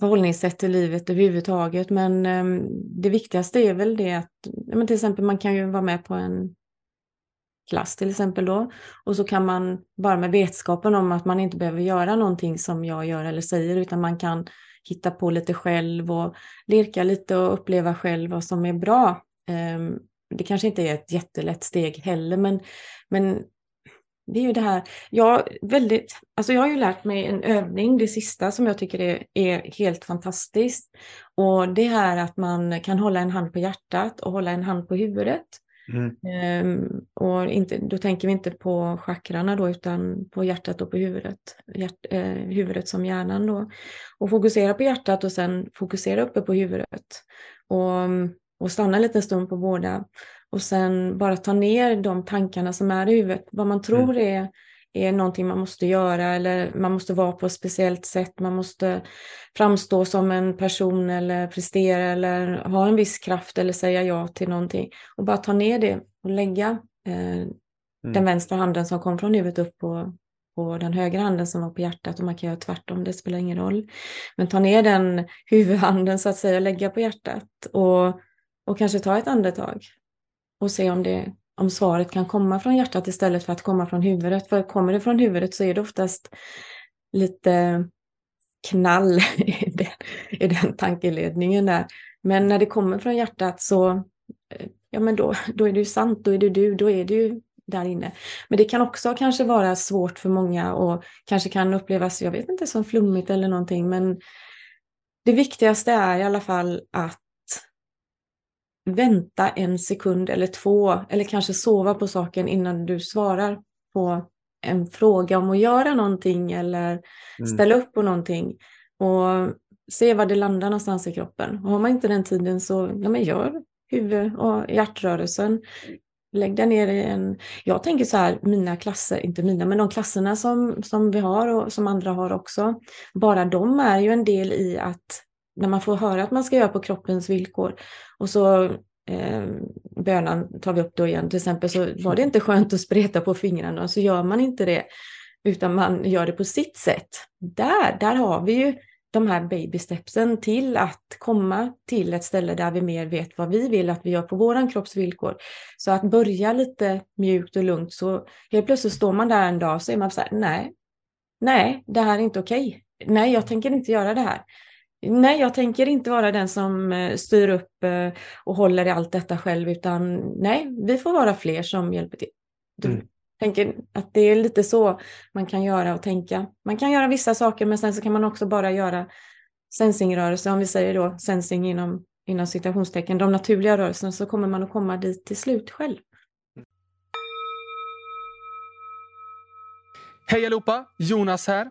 förhållningssätt till livet överhuvudtaget. Men ehm, det viktigaste är väl det att, men till exempel man kan ju vara med på en klass till exempel då. Och så kan man bara med vetskapen om att man inte behöver göra någonting som jag gör eller säger utan man kan hitta på lite själv och lirka lite och uppleva själv vad som är bra. Ehm, det kanske inte är ett jättelätt steg heller men, men det är ju det här, jag, väldigt, alltså jag har ju lärt mig en övning, det sista som jag tycker är, är helt fantastiskt. Och det är att man kan hålla en hand på hjärtat och hålla en hand på huvudet. Mm. Um, och inte, då tänker vi inte på chakrarna då, utan på hjärtat och på huvudet. Hjärt, eh, huvudet som hjärnan då. Och fokusera på hjärtat och sen fokusera uppe på huvudet. Och, och stanna en liten stund på båda. Och sen bara ta ner de tankarna som är i huvudet. Vad man tror mm. är, är någonting man måste göra eller man måste vara på ett speciellt sätt. Man måste framstå som en person eller prestera eller ha en viss kraft eller säga ja till någonting. Och bara ta ner det och lägga eh, mm. den vänstra handen som kom från huvudet upp på, på den högra handen som var på hjärtat och man kan göra tvärtom, det spelar ingen roll. Men ta ner den huvudhanden så att säga och lägga på hjärtat och, och kanske ta ett andetag och se om, det, om svaret kan komma från hjärtat istället för att komma från huvudet. För kommer det från huvudet så är det oftast lite knall i den, i den tankeledningen där. Men när det kommer från hjärtat så, eh, ja men då, då är det ju sant, då är det du, då är det ju där inne. Men det kan också kanske vara svårt för många och kanske kan upplevas, jag vet inte, som flummigt eller någonting, men det viktigaste är i alla fall att vänta en sekund eller två eller kanske sova på saken innan du svarar på en fråga om att göra någonting eller mm. ställa upp på någonting. Och se var det landar någonstans i kroppen. Och har man inte den tiden så ja, men gör huvud och hjärtrörelsen. Lägg dig ner i en... Jag tänker så här, mina klasser, inte mina, men de klasserna som, som vi har och som andra har också. Bara de är ju en del i att när man får höra att man ska göra på kroppens villkor och så eh, bönan tar vi upp då igen, till exempel så var det inte skönt att spreta på fingrarna så gör man inte det utan man gör det på sitt sätt. Där, där har vi ju de här baby stepsen till att komma till ett ställe där vi mer vet vad vi vill att vi gör på våran kropps villkor. Så att börja lite mjukt och lugnt så helt plötsligt står man där en dag och så är man så här, nej, nej, det här är inte okej. Nej, jag tänker inte göra det här. Nej, jag tänker inte vara den som eh, styr upp eh, och håller i allt detta själv, utan nej, vi får vara fler som hjälper till. Du mm. tänker att det är lite så man kan göra och tänka. Man kan göra vissa saker, men sen så kan man också bara göra sensingrörelser, om vi säger då sensing inom, inom citationstecken, de naturliga rörelserna, så kommer man att komma dit till slut själv. Hej allihopa! Jonas här.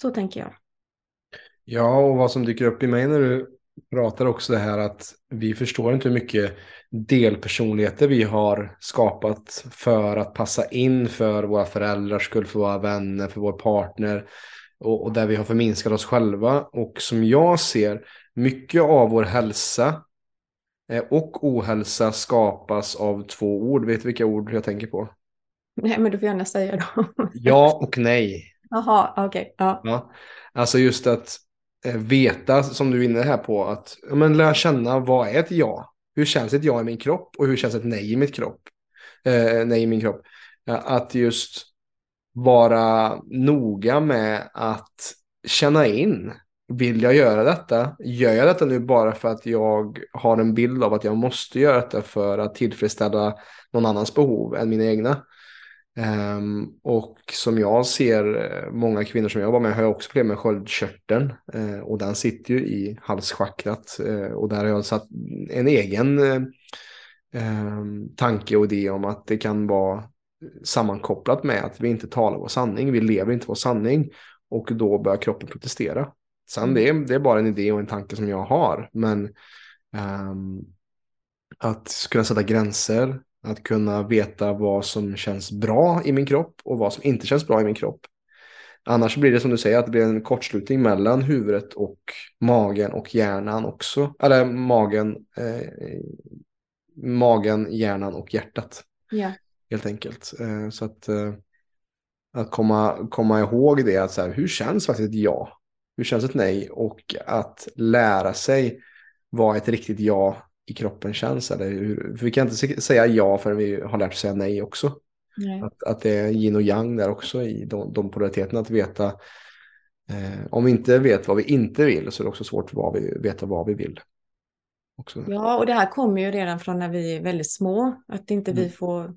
Så tänker jag. Ja, och vad som dyker upp i mig när du pratar också det här att vi förstår inte hur mycket delpersonligheter vi har skapat för att passa in för våra föräldrars skull, för våra vänner, för vår partner och, och där vi har förminskat oss själva. Och som jag ser, mycket av vår hälsa eh, och ohälsa skapas av två ord. Vet du vilka ord jag tänker på? Nej, men du får gärna säga dem. ja och nej. Jaha, okej. Okay. Ja. ja. Alltså just att eh, veta, som du är inne här på, att ja, men lära känna vad är ett ja? Hur känns ett ja i min kropp och hur känns ett nej i mitt kropp? Eh, nej i min kropp. Att just vara noga med att känna in. Vill jag göra detta? Gör jag detta nu bara för att jag har en bild av att jag måste göra detta för att tillfredsställa någon annans behov än mina egna? Um, och som jag ser eh, många kvinnor som jag jobbar med har jag också problem med sköldkörteln. Uh, och den sitter ju i halschakrat. Uh, och där har jag satt en egen uh, tanke och idé om att det kan vara sammankopplat med att vi inte talar vår sanning. Vi lever inte vår sanning. Och då börjar kroppen protestera. Sen mm. det, är, det är bara en idé och en tanke som jag har. Men um, att kunna sätta gränser, att kunna veta vad som känns bra i min kropp och vad som inte känns bra i min kropp. Annars blir det som du säger att det blir en kortslutning mellan huvudet och magen och hjärnan också. Eller magen, eh, magen hjärnan och hjärtat. Ja. Helt enkelt. Eh, så att, eh, att komma, komma ihåg det, att så här, hur känns faktiskt ett ja? Hur känns ett nej? Och att lära sig vad ett riktigt ja i kroppen känns. Eller hur, för vi kan inte säga ja förrän vi har lärt oss säga nej också. Nej. Att, att det är yin och yang där också i de, de polariteterna. Att veta, eh, om vi inte vet vad vi inte vill så är det också svårt att vi, veta vad vi vill. Också. Ja, och det här kommer ju redan från när vi är väldigt små. Att inte mm. vi får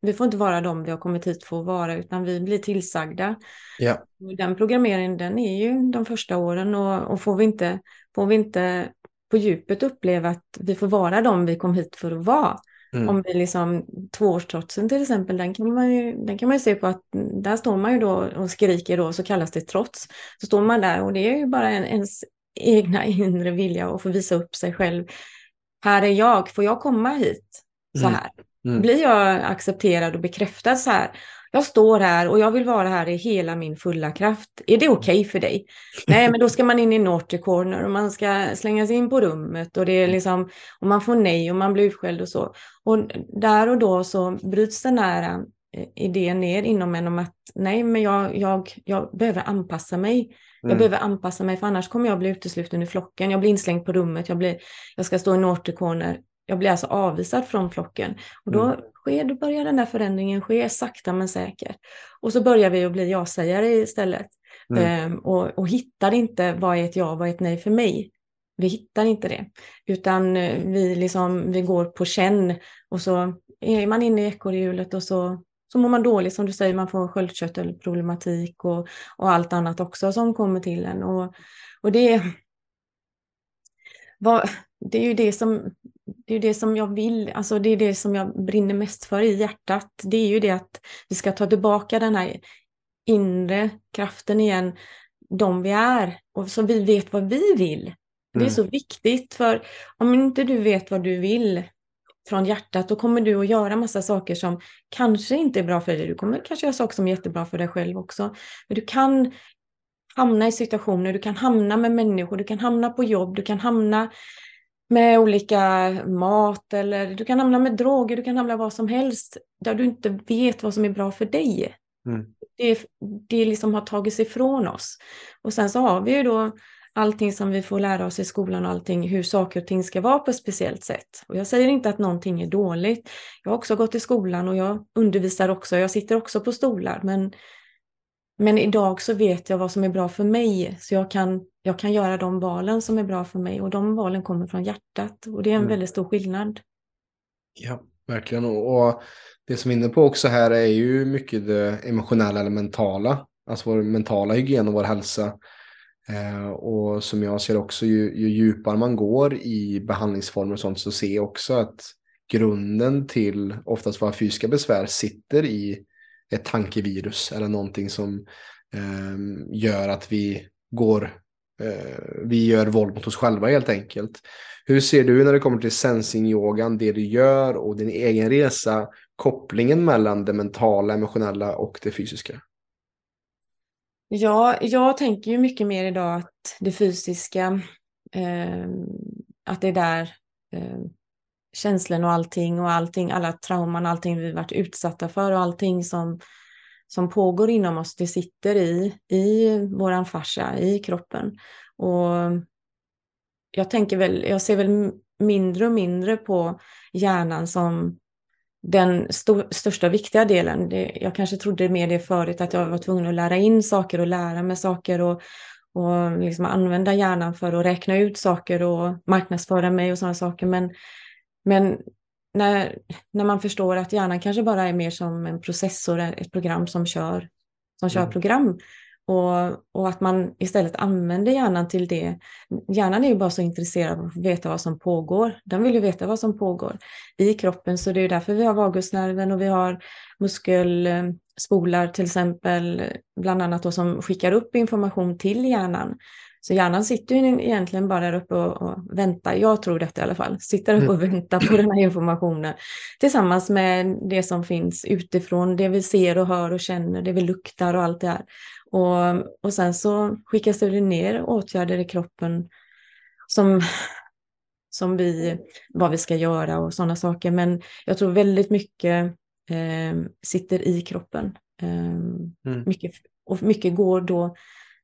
vi får inte vara de vi har kommit hit för att vara, utan vi blir tillsagda. Ja. Den programmeringen, den är ju de första åren och, och får, vi inte, får vi inte på djupet uppleva att vi får vara de vi kom hit för att vara. Mm. Om vi liksom, tvåårstrotsen till exempel, den kan, man ju, den kan man ju se på att där står man ju då och skriker då, så kallas det trots. Så står man där och det är ju bara en, ens egna inre vilja att få visa upp sig själv. Här är jag, får jag komma hit så mm. här? Mm. Blir jag accepterad och bekräftad så här? Jag står här och jag vill vara här i hela min fulla kraft. Är det okej okay för dig? Nej, men då ska man in i Norte Corner och man ska slänga sig in på rummet och det är liksom, och man får nej och man blir utskälld och så. Och där och då så bryts den här eh, idén ner inom en om att nej, men jag, jag, jag behöver anpassa mig. Jag mm. behöver anpassa mig för annars kommer jag bli utesluten i flocken. Jag blir inslängd på rummet. Jag, blir, jag ska stå i Norte Corner jag blir alltså avvisad från flocken. Och då, mm. sker, då börjar den här förändringen ske sakta men säkert. Och så börjar vi att bli ja-sägare istället. Mm. Ehm, och, och hittar inte vad är ett ja, vad är ett nej för mig. Vi hittar inte det, utan eh, vi, liksom, vi går på känn och så är man inne i ekorrhjulet och så, så mår man dåligt, som du säger, man får sköldkörtelproblematik och, och allt annat också som kommer till en. Och, och det, vad, det är ju det som, det är det som jag vill, alltså det är det som jag brinner mest för i hjärtat. Det är ju det att vi ska ta tillbaka den här inre kraften igen, de vi är, och så vi vet vad vi vill. Det är mm. så viktigt, för om inte du vet vad du vill från hjärtat, då kommer du att göra massa saker som kanske inte är bra för dig. Du kommer kanske göra saker som är jättebra för dig själv också. Men du kan hamna i situationer, du kan hamna med människor, du kan hamna på jobb, du kan hamna med olika mat eller du kan hamna med droger, du kan hamna vad som helst där du inte vet vad som är bra för dig. Mm. Det, det liksom har tagits ifrån oss. Och sen så har vi ju då allting som vi får lära oss i skolan och allting, hur saker och ting ska vara på ett speciellt sätt. Och jag säger inte att någonting är dåligt. Jag har också gått i skolan och jag undervisar också, jag sitter också på stolar, men, men idag så vet jag vad som är bra för mig, så jag kan, jag kan göra de valen som är bra för mig och de valen kommer från hjärtat och det är en mm. väldigt stor skillnad. Ja, verkligen. Och det som vi är inne på också här är ju mycket det emotionella eller mentala, alltså vår mentala hygien och vår hälsa. Eh, och som jag ser också, ju, ju djupare man går i behandlingsformer och sånt så ser jag också att grunden till oftast våra fysiska besvär sitter i ett tankevirus eller någonting som eh, gör att vi går, eh, vi gör våld mot oss själva helt enkelt. Hur ser du när det kommer till sensing-yogan, det du gör och din egen resa, kopplingen mellan det mentala, emotionella och det fysiska? Ja, jag tänker ju mycket mer idag att det fysiska, eh, att det är där eh, känslorna och allting och allting, alla trauman, allting vi varit utsatta för och allting som, som pågår inom oss, det sitter i, i våran fascia, i kroppen. Och jag tänker väl, jag ser väl mindre och mindre på hjärnan som den st största viktiga delen. Det, jag kanske trodde mer det förut, att jag var tvungen att lära in saker och lära mig saker och, och liksom använda hjärnan för att räkna ut saker och marknadsföra mig och sådana saker. Men, men när, när man förstår att hjärnan kanske bara är mer som en processor, ett program som kör, som kör mm. program, och, och, att man istället använder hjärnan till det. Hjärnan är ju bara så intresserad av att veta vad som pågår. Den vill ju veta vad som pågår i kroppen, så det är därför vi har vagusnerven och vi har muskelspolar till exempel, bland annat då, som skickar upp information till hjärnan. Så hjärnan sitter ju egentligen bara där uppe och, och väntar, jag tror detta i alla fall, sitter uppe och mm. väntar på den här informationen tillsammans med det som finns utifrån, det vi ser och hör och känner, det vi luktar och allt det här. Och, och sen så skickas det ner åtgärder i kroppen som, som vi, vad vi ska göra och sådana saker. Men jag tror väldigt mycket eh, sitter i kroppen. Eh, mm. mycket, och mycket går då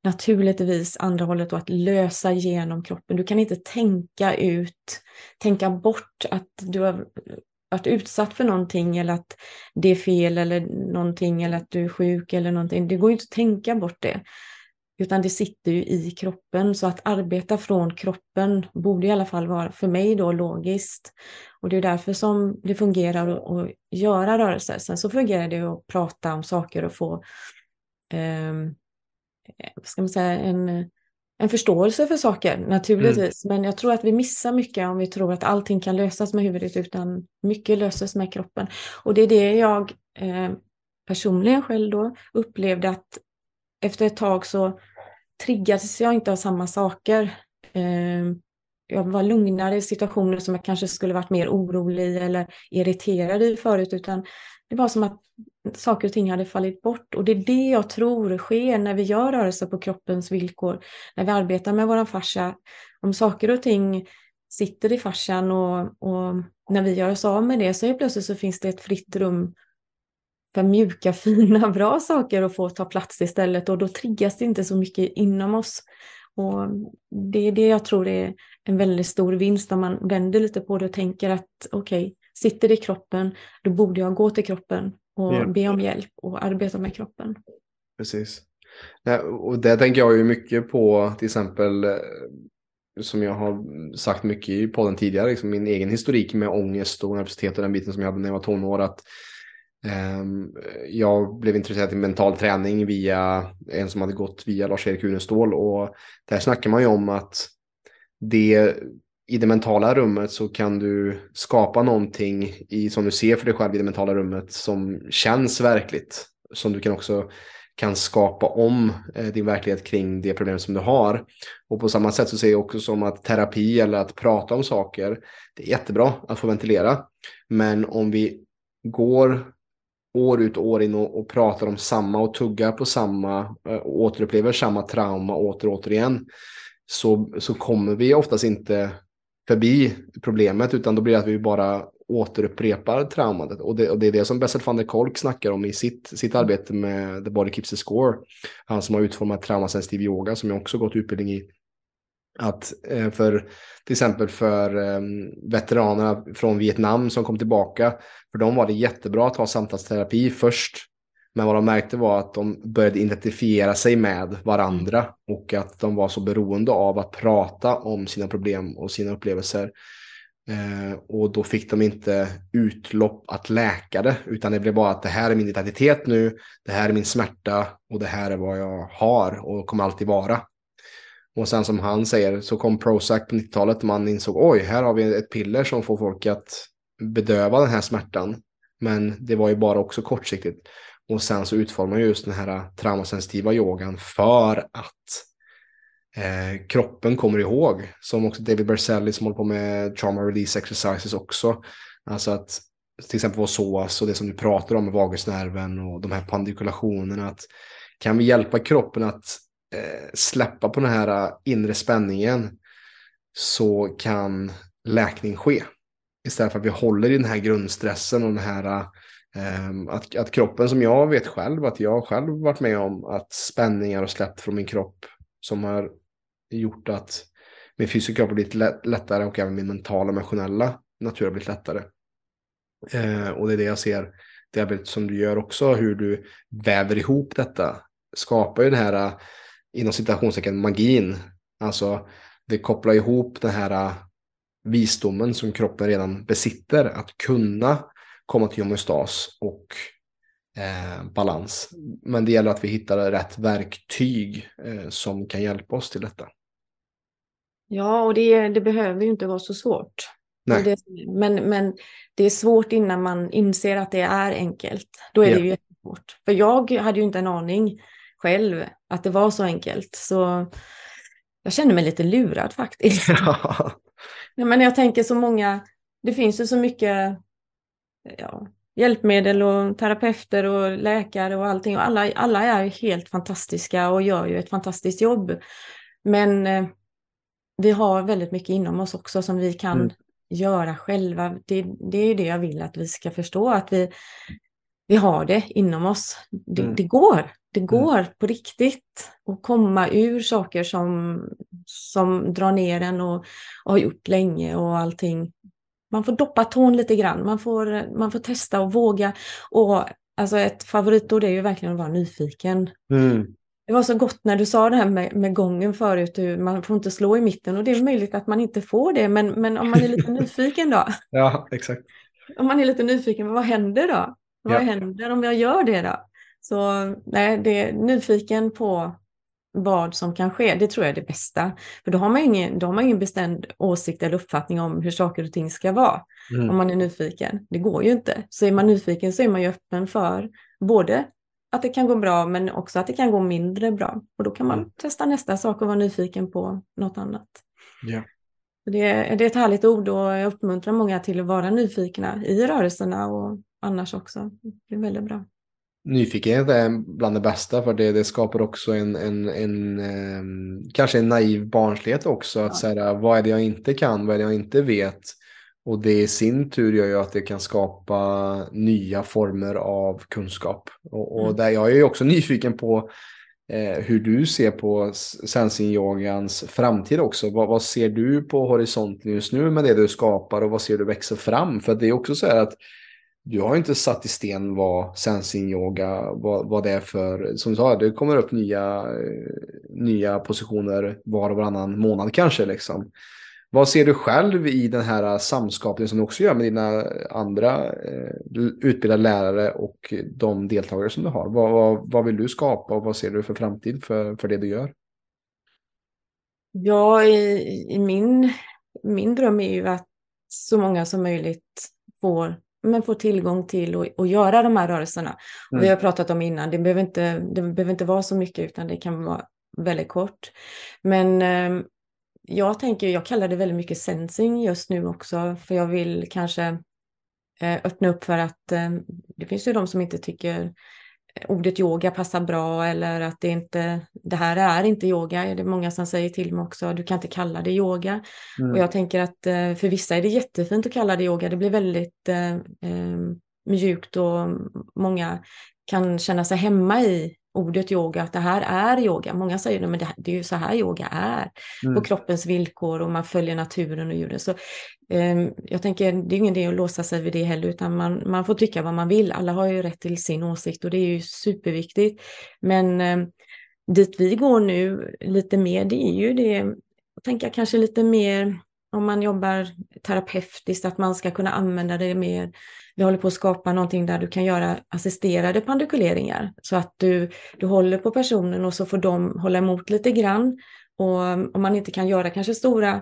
naturligtvis andra hållet då att lösa genom kroppen. Du kan inte tänka ut, tänka bort att du har varit utsatt för någonting eller att det är fel eller någonting eller att du är sjuk eller någonting. Det går inte att tänka bort det. Utan det sitter ju i kroppen så att arbeta från kroppen borde i alla fall vara för mig då logiskt. Och det är därför som det fungerar att göra rörelser. Sen så fungerar det att prata om saker och få eh, vad ska man säga, en en förståelse för saker naturligtvis. Mm. Men jag tror att vi missar mycket om vi tror att allting kan lösas med huvudet utan mycket löses med kroppen. Och det är det jag eh, personligen själv då upplevde att efter ett tag så triggades jag inte av samma saker. Eh, jag var lugnare i situationer som jag kanske skulle varit mer orolig eller irriterad i förut utan det var som att saker och ting hade fallit bort och det är det jag tror sker när vi gör rörelser på kroppens villkor, när vi arbetar med våran fascia. Om saker och ting sitter i fascian och, och när vi gör oss av med det så är plötsligt så finns det ett fritt rum för mjuka, fina, bra saker att få ta plats istället och då triggas det inte så mycket inom oss. Och det är det jag tror är en väldigt stor vinst när man vänder lite på det och tänker att okej, okay, sitter i kroppen, då borde jag gå till kroppen och yeah. be om hjälp och arbeta med kroppen. Precis. Och det tänker jag ju mycket på till exempel eh, som jag har sagt mycket i podden tidigare, liksom min egen historik med ångest och nervositet och den biten som jag hade när jag var tonår. Att, um, jag blev intresserad i mental träning via en som hade gått via Lars-Erik Unestål och där snackar man ju om att det i det mentala rummet så kan du skapa någonting i, som du ser för dig själv i det mentala rummet som känns verkligt. Som du kan också kan skapa om eh, din verklighet kring det problem som du har. Och på samma sätt så ser jag också som att terapi eller att prata om saker, det är jättebra att få ventilera. Men om vi går år ut och år in och, och pratar om samma och tuggar på samma eh, och återupplever samma trauma åter och åter igen så, så kommer vi oftast inte förbi problemet utan då blir det att vi bara återupprepar traumat. Och det, och det är det som Bessel van der Kolk snackar om i sitt, sitt arbete med The Body Keeps the Score. Han som har utformat traumasensitiv yoga som jag också gått utbildning i. Att eh, för till exempel för ehm, veteranerna från Vietnam som kom tillbaka, för dem var det jättebra att ha samtalsterapi först. Men vad de märkte var att de började identifiera sig med varandra och att de var så beroende av att prata om sina problem och sina upplevelser Eh, och då fick de inte utlopp att läka det, utan det blev bara att det här är min identitet nu, det här är min smärta och det här är vad jag har och kommer alltid vara. Och sen som han säger så kom Prozac på 90-talet och man insåg oj, här har vi ett piller som får folk att bedöva den här smärtan. Men det var ju bara också kortsiktigt. Och sen så utformar just den här traumasensitiva yogan för att eh, kroppen kommer ihåg. Som också David Berzelli som håller på med trauma release exercises också. Alltså att till exempel vår sås och det som du pratar om med vagusnerven och de här pandikulationerna. Att kan vi hjälpa kroppen att eh, släppa på den här eh, inre spänningen så kan läkning ske. Istället för att vi håller i den här grundstressen och den här eh, Ehm, att, att kroppen som jag vet själv, att jag själv varit med om att spänningar har släppt från min kropp som har gjort att min fysiska har blivit lättare och även min mentala och emotionella natur har blivit lättare. Ehm, och det är det jag ser, det arbetet som du gör också, hur du väver ihop detta, skapar ju den här, inom citationstecken, magin. Alltså, det kopplar ihop den här visdomen som kroppen redan besitter, att kunna komma till homeostas och eh, balans. Men det gäller att vi hittar rätt verktyg eh, som kan hjälpa oss till detta. Ja, och det, det behöver ju inte vara så svårt. Det, men, men det är svårt innan man inser att det är enkelt. Då är yeah. det ju jättesvårt. För jag hade ju inte en aning själv att det var så enkelt. Så jag känner mig lite lurad faktiskt. Ja. men jag tänker så många, det finns ju så mycket ja, hjälpmedel och terapeuter och läkare och allting. Och alla, alla är helt fantastiska och gör ju ett fantastiskt jobb. Men eh, vi har väldigt mycket inom oss också som vi kan mm. göra själva. Det, det är det jag vill att vi ska förstå, att vi, vi har det inom oss. Det, mm. det går, det mm. går mm. på riktigt att komma ur saker som, som drar ner en och, och har gjort länge och allting. Man får doppa tån lite grann, man får, man får testa och våga. Och alltså ett favoritord är ju verkligen att vara nyfiken. Mm. Det var så gott när du sa det här med, med gången förut, hur man får inte slå i mitten och det är möjligt att man inte får det, men, men om man är lite nyfiken då? Ja, exakt. Om man är lite nyfiken, vad händer då? Vad ja. händer om jag gör det då? Så nej, det är nyfiken på vad som kan ske, det tror jag är det bästa. För då har man ingen, då har man ingen bestämd åsikt eller uppfattning om hur saker och ting ska vara. Mm. Om man är nyfiken. Det går ju inte. Så är man nyfiken så är man ju öppen för både att det kan gå bra men också att det kan gå mindre bra. Och då kan man mm. testa nästa sak och vara nyfiken på något annat. Yeah. Det, är, det är ett härligt ord och jag uppmuntrar många till att vara nyfikna i rörelserna och annars också. Det är väldigt bra. Nyfikenhet är bland det bästa för det, det skapar också en, en, en eh, kanske en naiv barnslighet också. Att ja. säga vad är det jag inte kan, vad är det jag inte vet. Och det i sin tur gör ju att det kan skapa nya former av kunskap. Och, och mm. där jag är ju också nyfiken på eh, hur du ser på sensing-yogans framtid också. Vad, vad, ser du på horisonten just nu med det du skapar och vad ser du växa fram? För det är också så här att du har inte satt i sten vad sensing-yoga, vad, vad det är för, som du sa, det kommer upp nya, eh, nya positioner var och varannan månad kanske liksom. Vad ser du själv i den här samskapningen som du också gör med dina andra eh, utbildade lärare och de deltagare som du har? Vad, vad, vad, vill du skapa och vad ser du för framtid för, för det du gör? Ja, i, i min, min dröm är ju att så många som möjligt får, men får tillgång till att göra de här rörelserna. Mm. vi har pratat om innan, det behöver, inte, det behöver inte vara så mycket utan det kan vara väldigt kort. Men eh, jag tänker, jag kallar det väldigt mycket sensing just nu också, för jag vill kanske eh, öppna upp för att eh, det finns ju de som inte tycker ordet yoga passar bra eller att det inte, det här är inte yoga. Det är många som säger till mig också, du kan inte kalla det yoga. Mm. Och jag tänker att eh, för vissa är det jättefint att kalla det yoga. Det blir väldigt eh, eh, mjukt och många kan känna sig hemma i ordet yoga, att det här är yoga. Många säger att det, det är ju så här yoga är, mm. på kroppens villkor och man följer naturen och djuren. Så eh, jag tänker, det är ingen idé att låsa sig vid det heller, utan man, man får tycka vad man vill. Alla har ju rätt till sin åsikt och det är ju superviktigt. Men eh, dit vi går nu lite mer, det är ju det, jag tänker kanske lite mer om man jobbar terapeutiskt, att man ska kunna använda det mer vi håller på att skapa någonting där du kan göra assisterade pandikuleringar så att du, du håller på personen och så får de hålla emot lite grann. Och om man inte kan göra kanske stora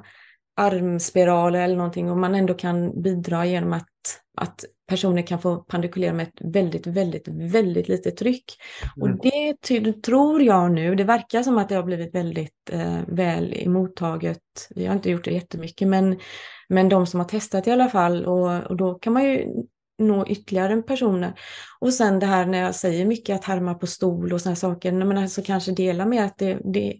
armspiraler eller någonting och man ändå kan bidra genom att, att personer kan få pandikulera med ett väldigt, väldigt, väldigt litet tryck. Mm. Och det tror jag nu, det verkar som att det har blivit väldigt eh, väl emottaget. Vi har inte gjort det jättemycket, men, men de som har testat i alla fall och, och då kan man ju nå ytterligare personer. Och sen det här när jag säger mycket att härma på stol och sådana saker, men alltså kanske dela med att det, det,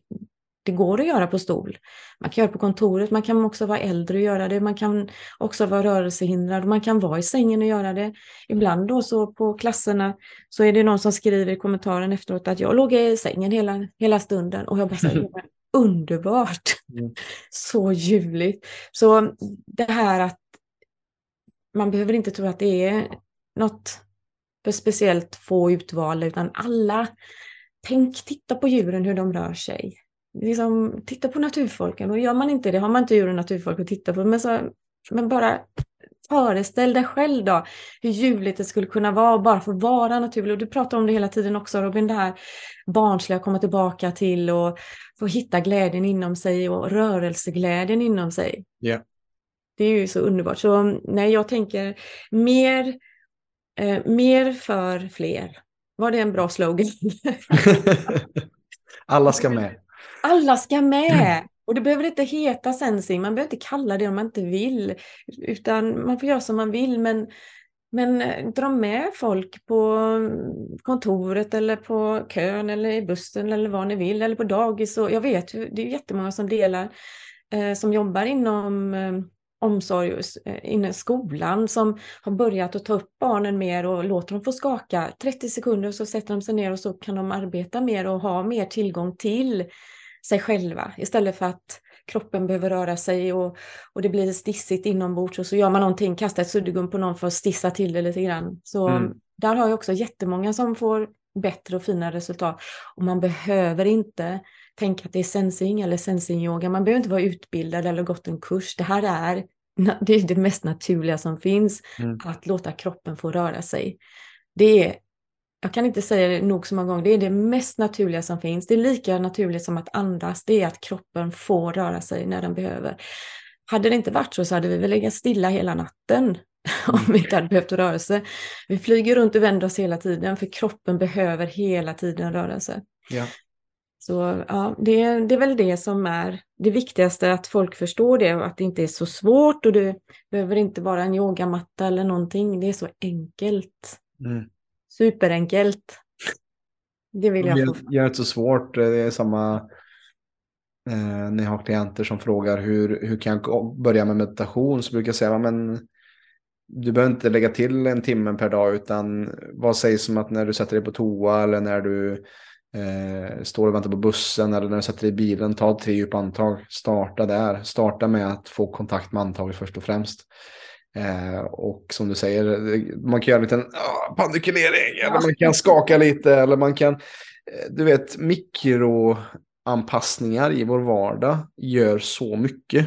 det går att göra på stol. Man kan göra på kontoret, man kan också vara äldre och göra det, man kan också vara rörelsehindrad, man kan vara i sängen och göra det. Ibland då så på klasserna så är det någon som skriver i kommentaren efteråt att jag låg i sängen hela, hela stunden och jag bara säger underbart, mm. så ljuvligt. Så det här att man behöver inte tro att det är något för speciellt få utvalda, utan alla. Tänk, titta på djuren, hur de rör sig. Liksom, titta på naturfolken. Och gör man inte det, har man inte djur och naturfolk att titta på, men, så, men bara föreställ dig själv då hur ljuvligt det skulle kunna vara bara få vara naturlig. Och du pratar om det hela tiden också Robin, det här barnsliga komma tillbaka till och få hitta glädjen inom sig och rörelseglädjen inom sig. Yeah. Det är ju så underbart. Så nej, jag tänker mer, eh, mer för fler. Var det en bra slogan? Alla ska med. Alla ska med. Och det behöver inte heta sensing, man behöver inte kalla det om man inte vill. Utan man får göra som man vill. Men, men eh, dra med folk på kontoret eller på kön eller i bussen eller vad ni vill. Eller på dagis. Och jag vet, det är jättemånga som delar, eh, som jobbar inom eh, omsorg eh, inom skolan som har börjat att ta upp barnen mer och låter dem få skaka 30 sekunder och så sätter de sig ner och så kan de arbeta mer och ha mer tillgång till sig själva istället för att kroppen behöver röra sig och, och det blir stissigt inombords och så gör man någonting, kastar ett suddgum på någon för att stissa till det lite grann. Så mm. där har jag också jättemånga som får bättre och fina resultat och man behöver inte tänka att det är sensing eller sensing-yoga. Man behöver inte vara utbildad eller gått en kurs. Det här är det, är det mest naturliga som finns, mm. att låta kroppen få röra sig. Det är, jag kan inte säga det nog så många gånger, det är det mest naturliga som finns. Det är lika naturligt som att andas, det är att kroppen får röra sig när den behöver. Hade det inte varit så så hade vi väl legat stilla hela natten om vi inte hade behövt sig. Vi flyger runt och vänder oss hela tiden för kroppen behöver hela tiden sig. Ja. Så ja, det, det är väl det som är det viktigaste, att folk förstår det och att det inte är så svårt och det behöver inte vara en yogamatta eller någonting. Det är så enkelt. Mm. Superenkelt. Det vill jag få. Gör det inte så svårt. Det är samma eh, när jag har klienter som frågar hur, hur kan jag börja med meditation så brukar jag säga men du behöver inte lägga till en timme per dag utan vad sägs om att när du sätter dig på toa eller när du Eh, står och väntar på bussen eller när du sätter dig i bilen, ta tre djupa andetag. Starta där. Starta med att få kontakt med andetaget först och främst. Eh, och som du säger, man kan göra en liten ah, pandikulering, eller man kan skaka lite, eller man kan, eh, du vet, mikroanpassningar i vår vardag gör så mycket.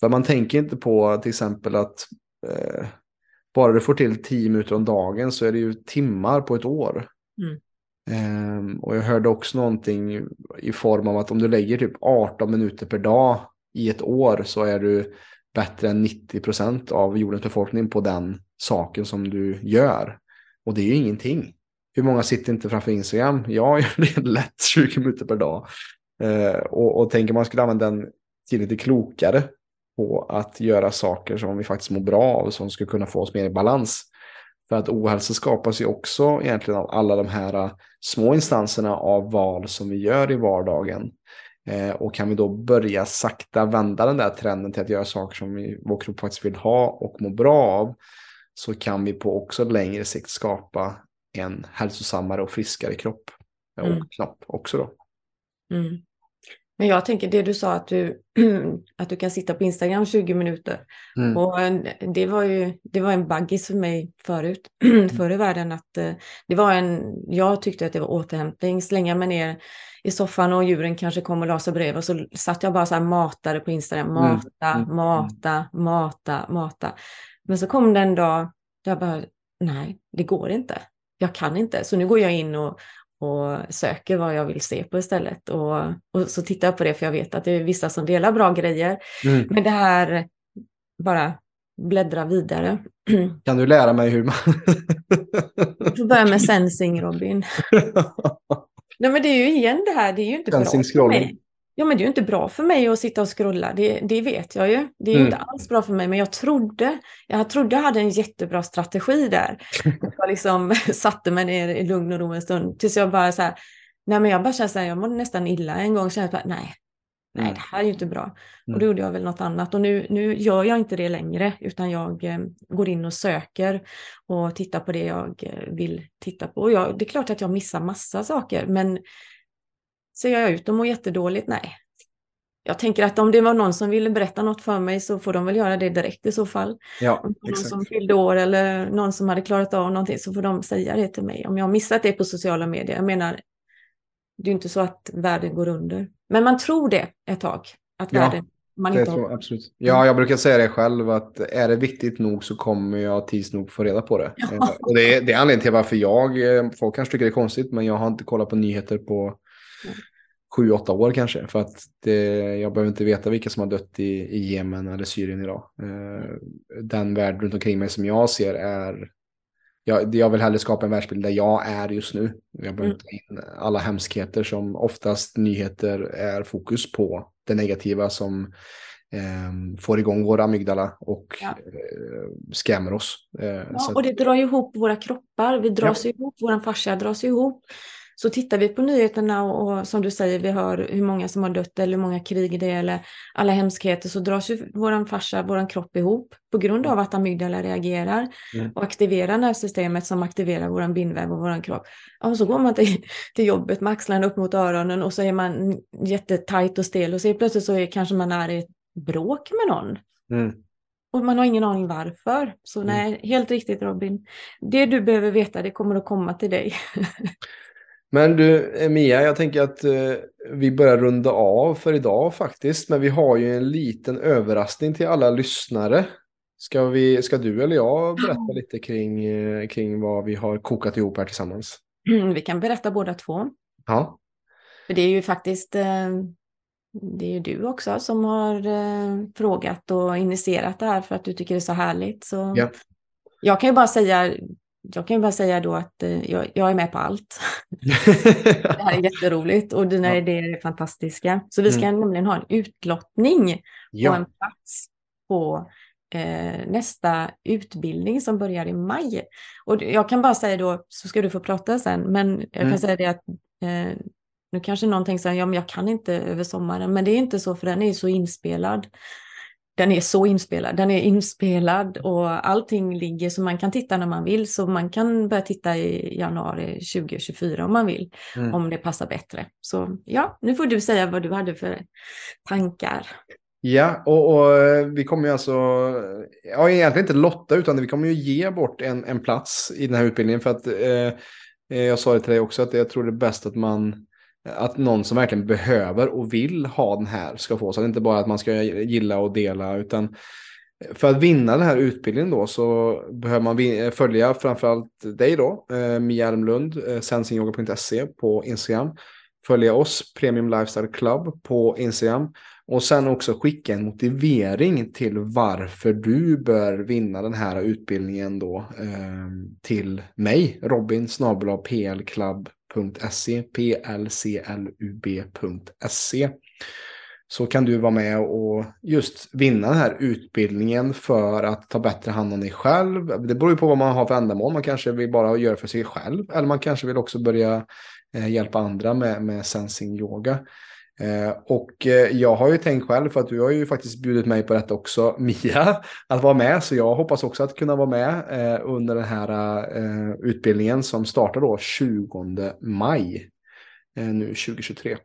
För man tänker inte på till exempel att eh, bara du får till tio minuter om dagen så är det ju timmar på ett år. Mm. Um, och jag hörde också någonting i form av att om du lägger typ 18 minuter per dag i ett år så är du bättre än 90 procent av jordens befolkning på den saken som du gör. Och det är ju ingenting. Hur många sitter inte framför Instagram? Jag gör det lätt 20 minuter per dag. Eh, och, och tänker man skulle använda den till lite klokare på att göra saker som vi faktiskt mår bra av och som skulle kunna få oss mer i balans. För att ohälsa skapas ju också egentligen av alla de här små instanserna av val som vi gör i vardagen. Eh, och kan vi då börja sakta vända den där trenden till att göra saker som vi, vår kropp faktiskt vill ha och må bra av så kan vi på också längre sikt skapa en hälsosammare och friskare kropp. Och mm. knopp också då. Mm. Men jag tänker det du sa att du, att du kan sitta på Instagram 20 minuter. Mm. Och det var ju det var en baggis för mig förut, förr i världen. Att eh, det var en, jag tyckte att det var återhämtning, slänga mig ner i soffan och djuren kanske kom och la sig bredvid och så satt jag bara så här matade på Instagram, mata, mm. mm. mata, mata, mata. Men så kom det en dag där jag bara, nej, det går inte. Jag kan inte. Så nu går jag in och, och söker vad jag vill se på istället. Och, och så tittar jag på det för jag vet att det är vissa som delar bra grejer. Mm. Men det här, bara bläddra vidare. Kan du lära mig hur man... du får börja med sensing Robin. Nej men det är ju igen det här, det är ju inte sensing bra för mig. Ja men det är ju inte bra för mig att sitta och scrolla, det, det vet jag ju. Det är ju mm. inte alls bra för mig, men jag trodde, jag trodde jag hade en jättebra strategi där. Jag liksom satte mig ner i lugn och ro en stund tills jag bara så här, nej men jag bara kände så här, jag mådde nästan illa en gång, kände bara, nej, nej mm. det här är ju inte bra. Mm. Och då gjorde jag väl något annat och nu, nu gör jag inte det längre utan jag eh, går in och söker och tittar på det jag eh, vill titta på. Och jag, det är klart att jag missar massa saker men Ser jag ut och mår jättedåligt? Nej. Jag tänker att om det var någon som ville berätta något för mig så får de väl göra det direkt i så fall. Ja, om någon som fyllde år eller någon som hade klarat av någonting så får de säga det till mig. Om jag har missat det på sociala medier. Jag menar, det är inte så att världen går under. Men man tror det ett tag. Att ja, världen man inte tror, har... absolut. Ja, jag brukar säga det själv att är det viktigt nog så kommer jag tids nog få reda på det. Ja. Och det är, det är anledningen till varför jag, eh, folk kanske tycker det är konstigt, men jag har inte kollat på nyheter på sju, åtta år kanske. För att det, jag behöver inte veta vilka som har dött i, i Jemen eller Syrien idag. Eh, den värld runt omkring mig som jag ser är... Jag, jag vill hellre skapa en världsbild där jag är just nu. Jag behöver mm. inte in alla hemskheter som oftast nyheter är fokus på. Det negativa som eh, får igång våra amygdala och ja. eh, skrämmer oss. Eh, ja, och det drar ihop våra kroppar. Vi dras ja. ihop, vår fascia dras ihop. Så tittar vi på nyheterna och, och, som du säger, vi hör hur många som har dött eller hur många krig det är eller alla hemskheter så dras ju våran fascia, våran kropp ihop på grund av att amygdala reagerar mm. och aktiverar nervsystemet som aktiverar våran bindväv och våran kropp. Och så går man till, till jobbet med axlarna upp mot öronen och så är man jättetajt och stel och så plötsligt så är, kanske man är i ett bråk med någon. Mm. Och man har ingen aning varför. Så mm. nej, helt riktigt Robin. Det du behöver veta, det kommer att komma till dig. Men du, Mia, jag tänker att eh, vi börjar runda av för idag faktiskt. Men vi har ju en liten överraskning till alla lyssnare. Ska, vi, ska du eller jag berätta lite kring, eh, kring vad vi har kokat ihop här tillsammans? Mm, vi kan berätta båda två. Ja. För det är ju faktiskt eh, det är ju du också som har eh, frågat och initierat det här för att du tycker det är så härligt. Så ja. Jag kan ju bara säga, jag kan ju bara säga då att eh, jag, jag, är med på allt. det här är jätteroligt och dina ja. idéer är fantastiska. Så vi ska mm. nämligen ha en utlottning ja. på en plats på eh, nästa utbildning som börjar i maj. Och jag kan bara säga då, så ska du få prata sen, men jag kan mm. säga det att eh, nu kanske någon tänker så här, ja men jag kan inte över sommaren, men det är inte så för den är så inspelad. Den är så inspelad. Den är inspelad och allting ligger så man kan titta när man vill. Så man kan börja titta i januari 2024 om man vill. Mm. Om det passar bättre. Så ja, nu får du säga vad du hade för tankar. Ja, och, och vi kommer ju alltså, ja egentligen inte lotta utan vi kommer ju ge bort en, en plats i den här utbildningen. För att eh, jag sa det till dig också att jag tror det är bäst att man att någon som verkligen behöver och vill ha den här ska få. Så att det inte bara att man ska gilla och dela utan för att vinna den här utbildningen då så behöver man eh, följa framförallt dig då, eh, Mia Almlund, eh, sensingyoga.se på Instagram. Följa oss, Premium Lifestyle Club på Instagram. Och sen också skicka en motivering till varför du bör vinna den här utbildningen då eh, till mig, Robin Snabel PL Club plclub.se, plclub.se. Så kan du vara med och just vinna den här utbildningen för att ta bättre hand om dig själv. Det beror ju på vad man har för ändamål. Man kanske vill bara göra för sig själv. Eller man kanske vill också börja eh, hjälpa andra med, med sensing yoga. Eh, och eh, jag har ju tänkt själv, för att du har ju faktiskt bjudit mig på detta också, Mia, att vara med. Så jag hoppas också att kunna vara med eh, under den här utbildningen som startar då 20 maj nu 2023.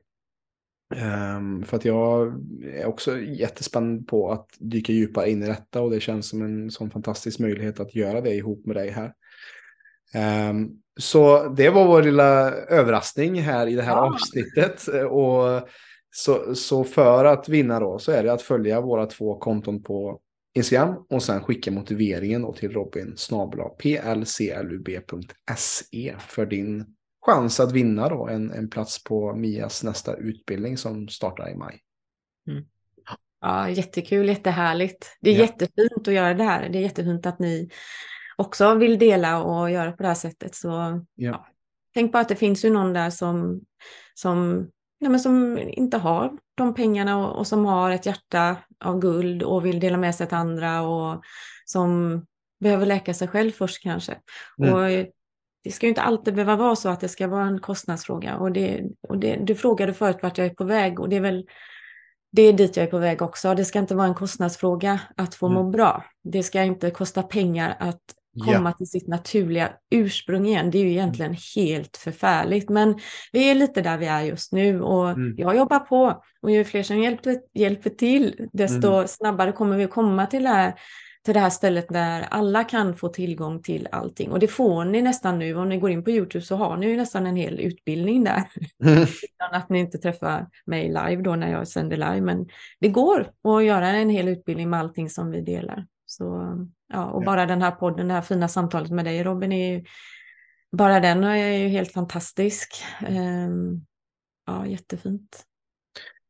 Ehm, för att jag är också jättespänd på att dyka djupare in i detta och det känns som en sån fantastisk möjlighet att göra det ihop med dig här. Um, så det var vår lilla överraskning här i det här ja. avsnittet. Och så, så för att vinna då så är det att följa våra två konton på Instagram och sen skicka motiveringen då till Robin snabla plclub.se för din chans att vinna då en, en plats på Mias nästa utbildning som startar i maj. Mm. Ja, jättekul, jättehärligt. Det är ja. jättefint att göra det här. Det är jättefint att ni också vill dela och göra på det här sättet. Så ja. Tänk på att det finns ju någon där som, som, ja, men som inte har de pengarna och, och, som har ett hjärta av guld och vill dela med sig till andra och som behöver läka sig själv först kanske. Mm. Och det ska ju inte alltid behöva vara så att det ska vara en kostnadsfråga. Och, det, och det, du frågade förut vart jag är på väg och det är väl det är dit jag är på väg också. Det ska inte vara en kostnadsfråga att få mm. må bra. Det ska inte kosta pengar att komma ja. till sitt naturliga ursprung igen. Det är ju egentligen helt förfärligt. Men vi är lite där vi är just nu och mm. jag jobbar på. Och ju fler som hjälper, hjälper till, desto mm. snabbare kommer vi komma till det, här, till det här stället där alla kan få tillgång till allting. Och det får ni nästan nu. Om ni går in på YouTube så har ni ju nästan en hel utbildning där. Mm. Utan att ni inte träffar mig live då när jag sänder live. Men det går att göra en hel utbildning med allting som vi delar. Så, ja, och ja. bara den här podden, det här fina samtalet med dig Robin, är ju, bara den är ju helt fantastisk. Um, ja, jättefint.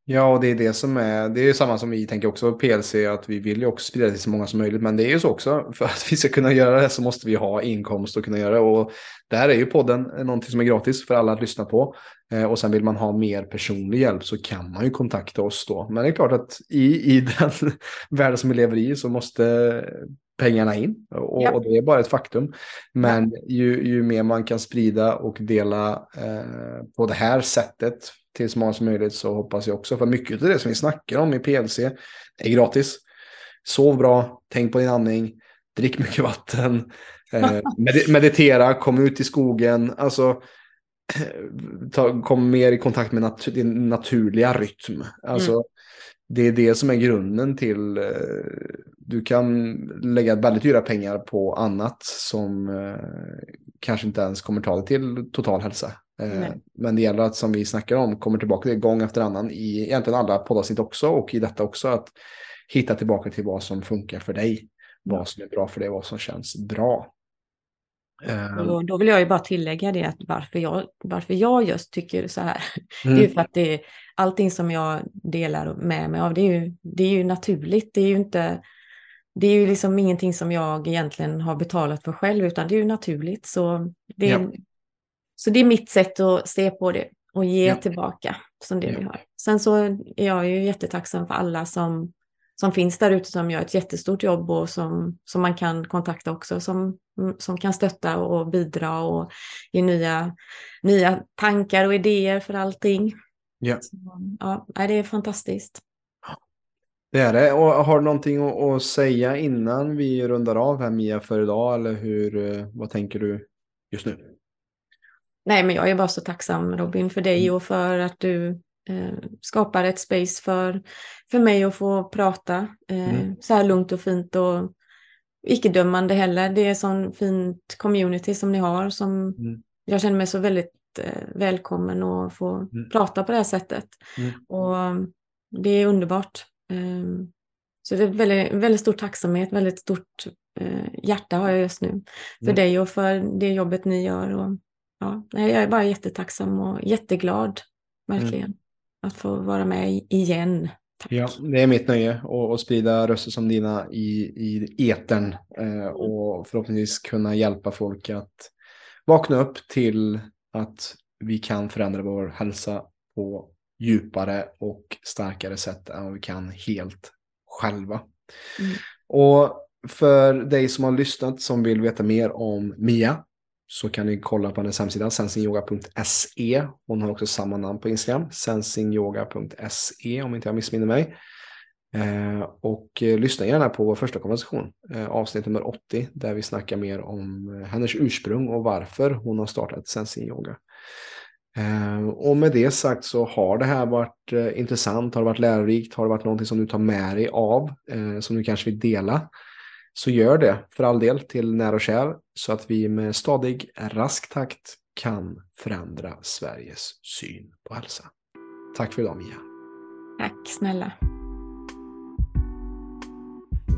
Ja, och det är det som är, det är samma som vi tänker också på PLC, att vi vill ju också sprida det till så många som möjligt, men det är ju så också, för att vi ska kunna göra det så måste vi ha inkomst och kunna göra det. Och där är ju podden någonting som är gratis för alla att lyssna på. Eh, och sen vill man ha mer personlig hjälp så kan man ju kontakta oss då. Men det är klart att i, i den världen som vi lever i så måste pengarna in. Och, ja. och, det är bara ett faktum. Men ju, ju mer man kan sprida och dela eh, på det här sättet till så många som möjligt så hoppas jag också. För mycket av det som vi snackar om i PLC är gratis. Sov bra, tänk på din andning, drick mycket vatten, eh, meditera, kom ut i skogen. Alltså, ta, kom mer i kontakt med nat din naturliga rytm. Alltså, mm. Det är det som är grunden till... Eh, du kan lägga väldigt dyra pengar på annat som eh, kanske inte ens kommer ta dig till total hälsa. Eh, men det gäller att, som vi snackar om, kommer tillbaka till gång efter annan i egentligen alla poddavsnitt också och i detta också att hitta tillbaka till vad som funkar för dig. Vad som är bra för dig, vad som känns bra. Och då, då, vill jag ju bara tillägga det att varför jag, varför jag just tycker så här. Mm. Det är ju för att det, allting som jag delar med mig av, det är, ju, det är ju naturligt. Det är ju inte, det är ju liksom ingenting som jag egentligen har betalat för själv, utan det är ju naturligt. Så det är, ja. så det är mitt sätt att se på det och ge ja. tillbaka som det ja. vi har. Sen så är jag ju jättetacksam för alla som som finns där ute som gör ett jättestort jobb och som, som man kan kontakta också som, som kan stötta och bidra och ge nya, nya tankar och idéer för allting. Ja. Så, ja, det är fantastiskt. Det är det. Och har du någonting att, säga innan vi rundar av här Mia för idag? Eller hur, eh, vad tänker du just nu? Nej, men jag är bara så tacksam Robin för dig mm. och för att du eh, skapar ett space för, för mig att få prata eh, mm. så här lugnt och fint och icke-dömande heller. Det är sån fint community som ni har som mm. jag känner mig så väldigt eh, välkommen att få mm. prata på det här sättet. Mm. Och det är underbart. Eh, så det är väldigt, väldigt stor tacksamhet, väldigt stort eh, hjärta har jag just nu för mm. dig och för det jobbet ni gör. Och, ja, jag är bara jättetacksam och jätteglad, verkligen, mm. att få vara med igen. Tack. Ja, det är mitt nöje att sprida röster som dina i, i etern eh, och förhoppningsvis kunna hjälpa folk att vakna upp till att vi kan förändra vår hälsa på djupare och starkare sätt än vad vi kan helt själva. Mm. Och för dig som har lyssnat som vill veta mer om Mia så kan ni kolla på hennes hemsida sensingyoga.se. Hon har också samma namn på Instagram, sensingyoga.se om inte jag missminner mig. Eh, och eh, lyssna gärna på vår första konversation, eh, avsnitt nummer 80, där vi snackar mer om eh, hennes ursprung och varför hon har startat Sensing Yoga. Eh, och med det sagt så har det här varit eh, intressant, har det varit lärorikt, har det varit någonting som du tar med dig av, eh, som du kanske vill dela så gör det för all del till nära och kär så att vi med stadig, rask takt kan förändra Sveriges syn på hälsa. Tack för idag Mia. Tack snälla.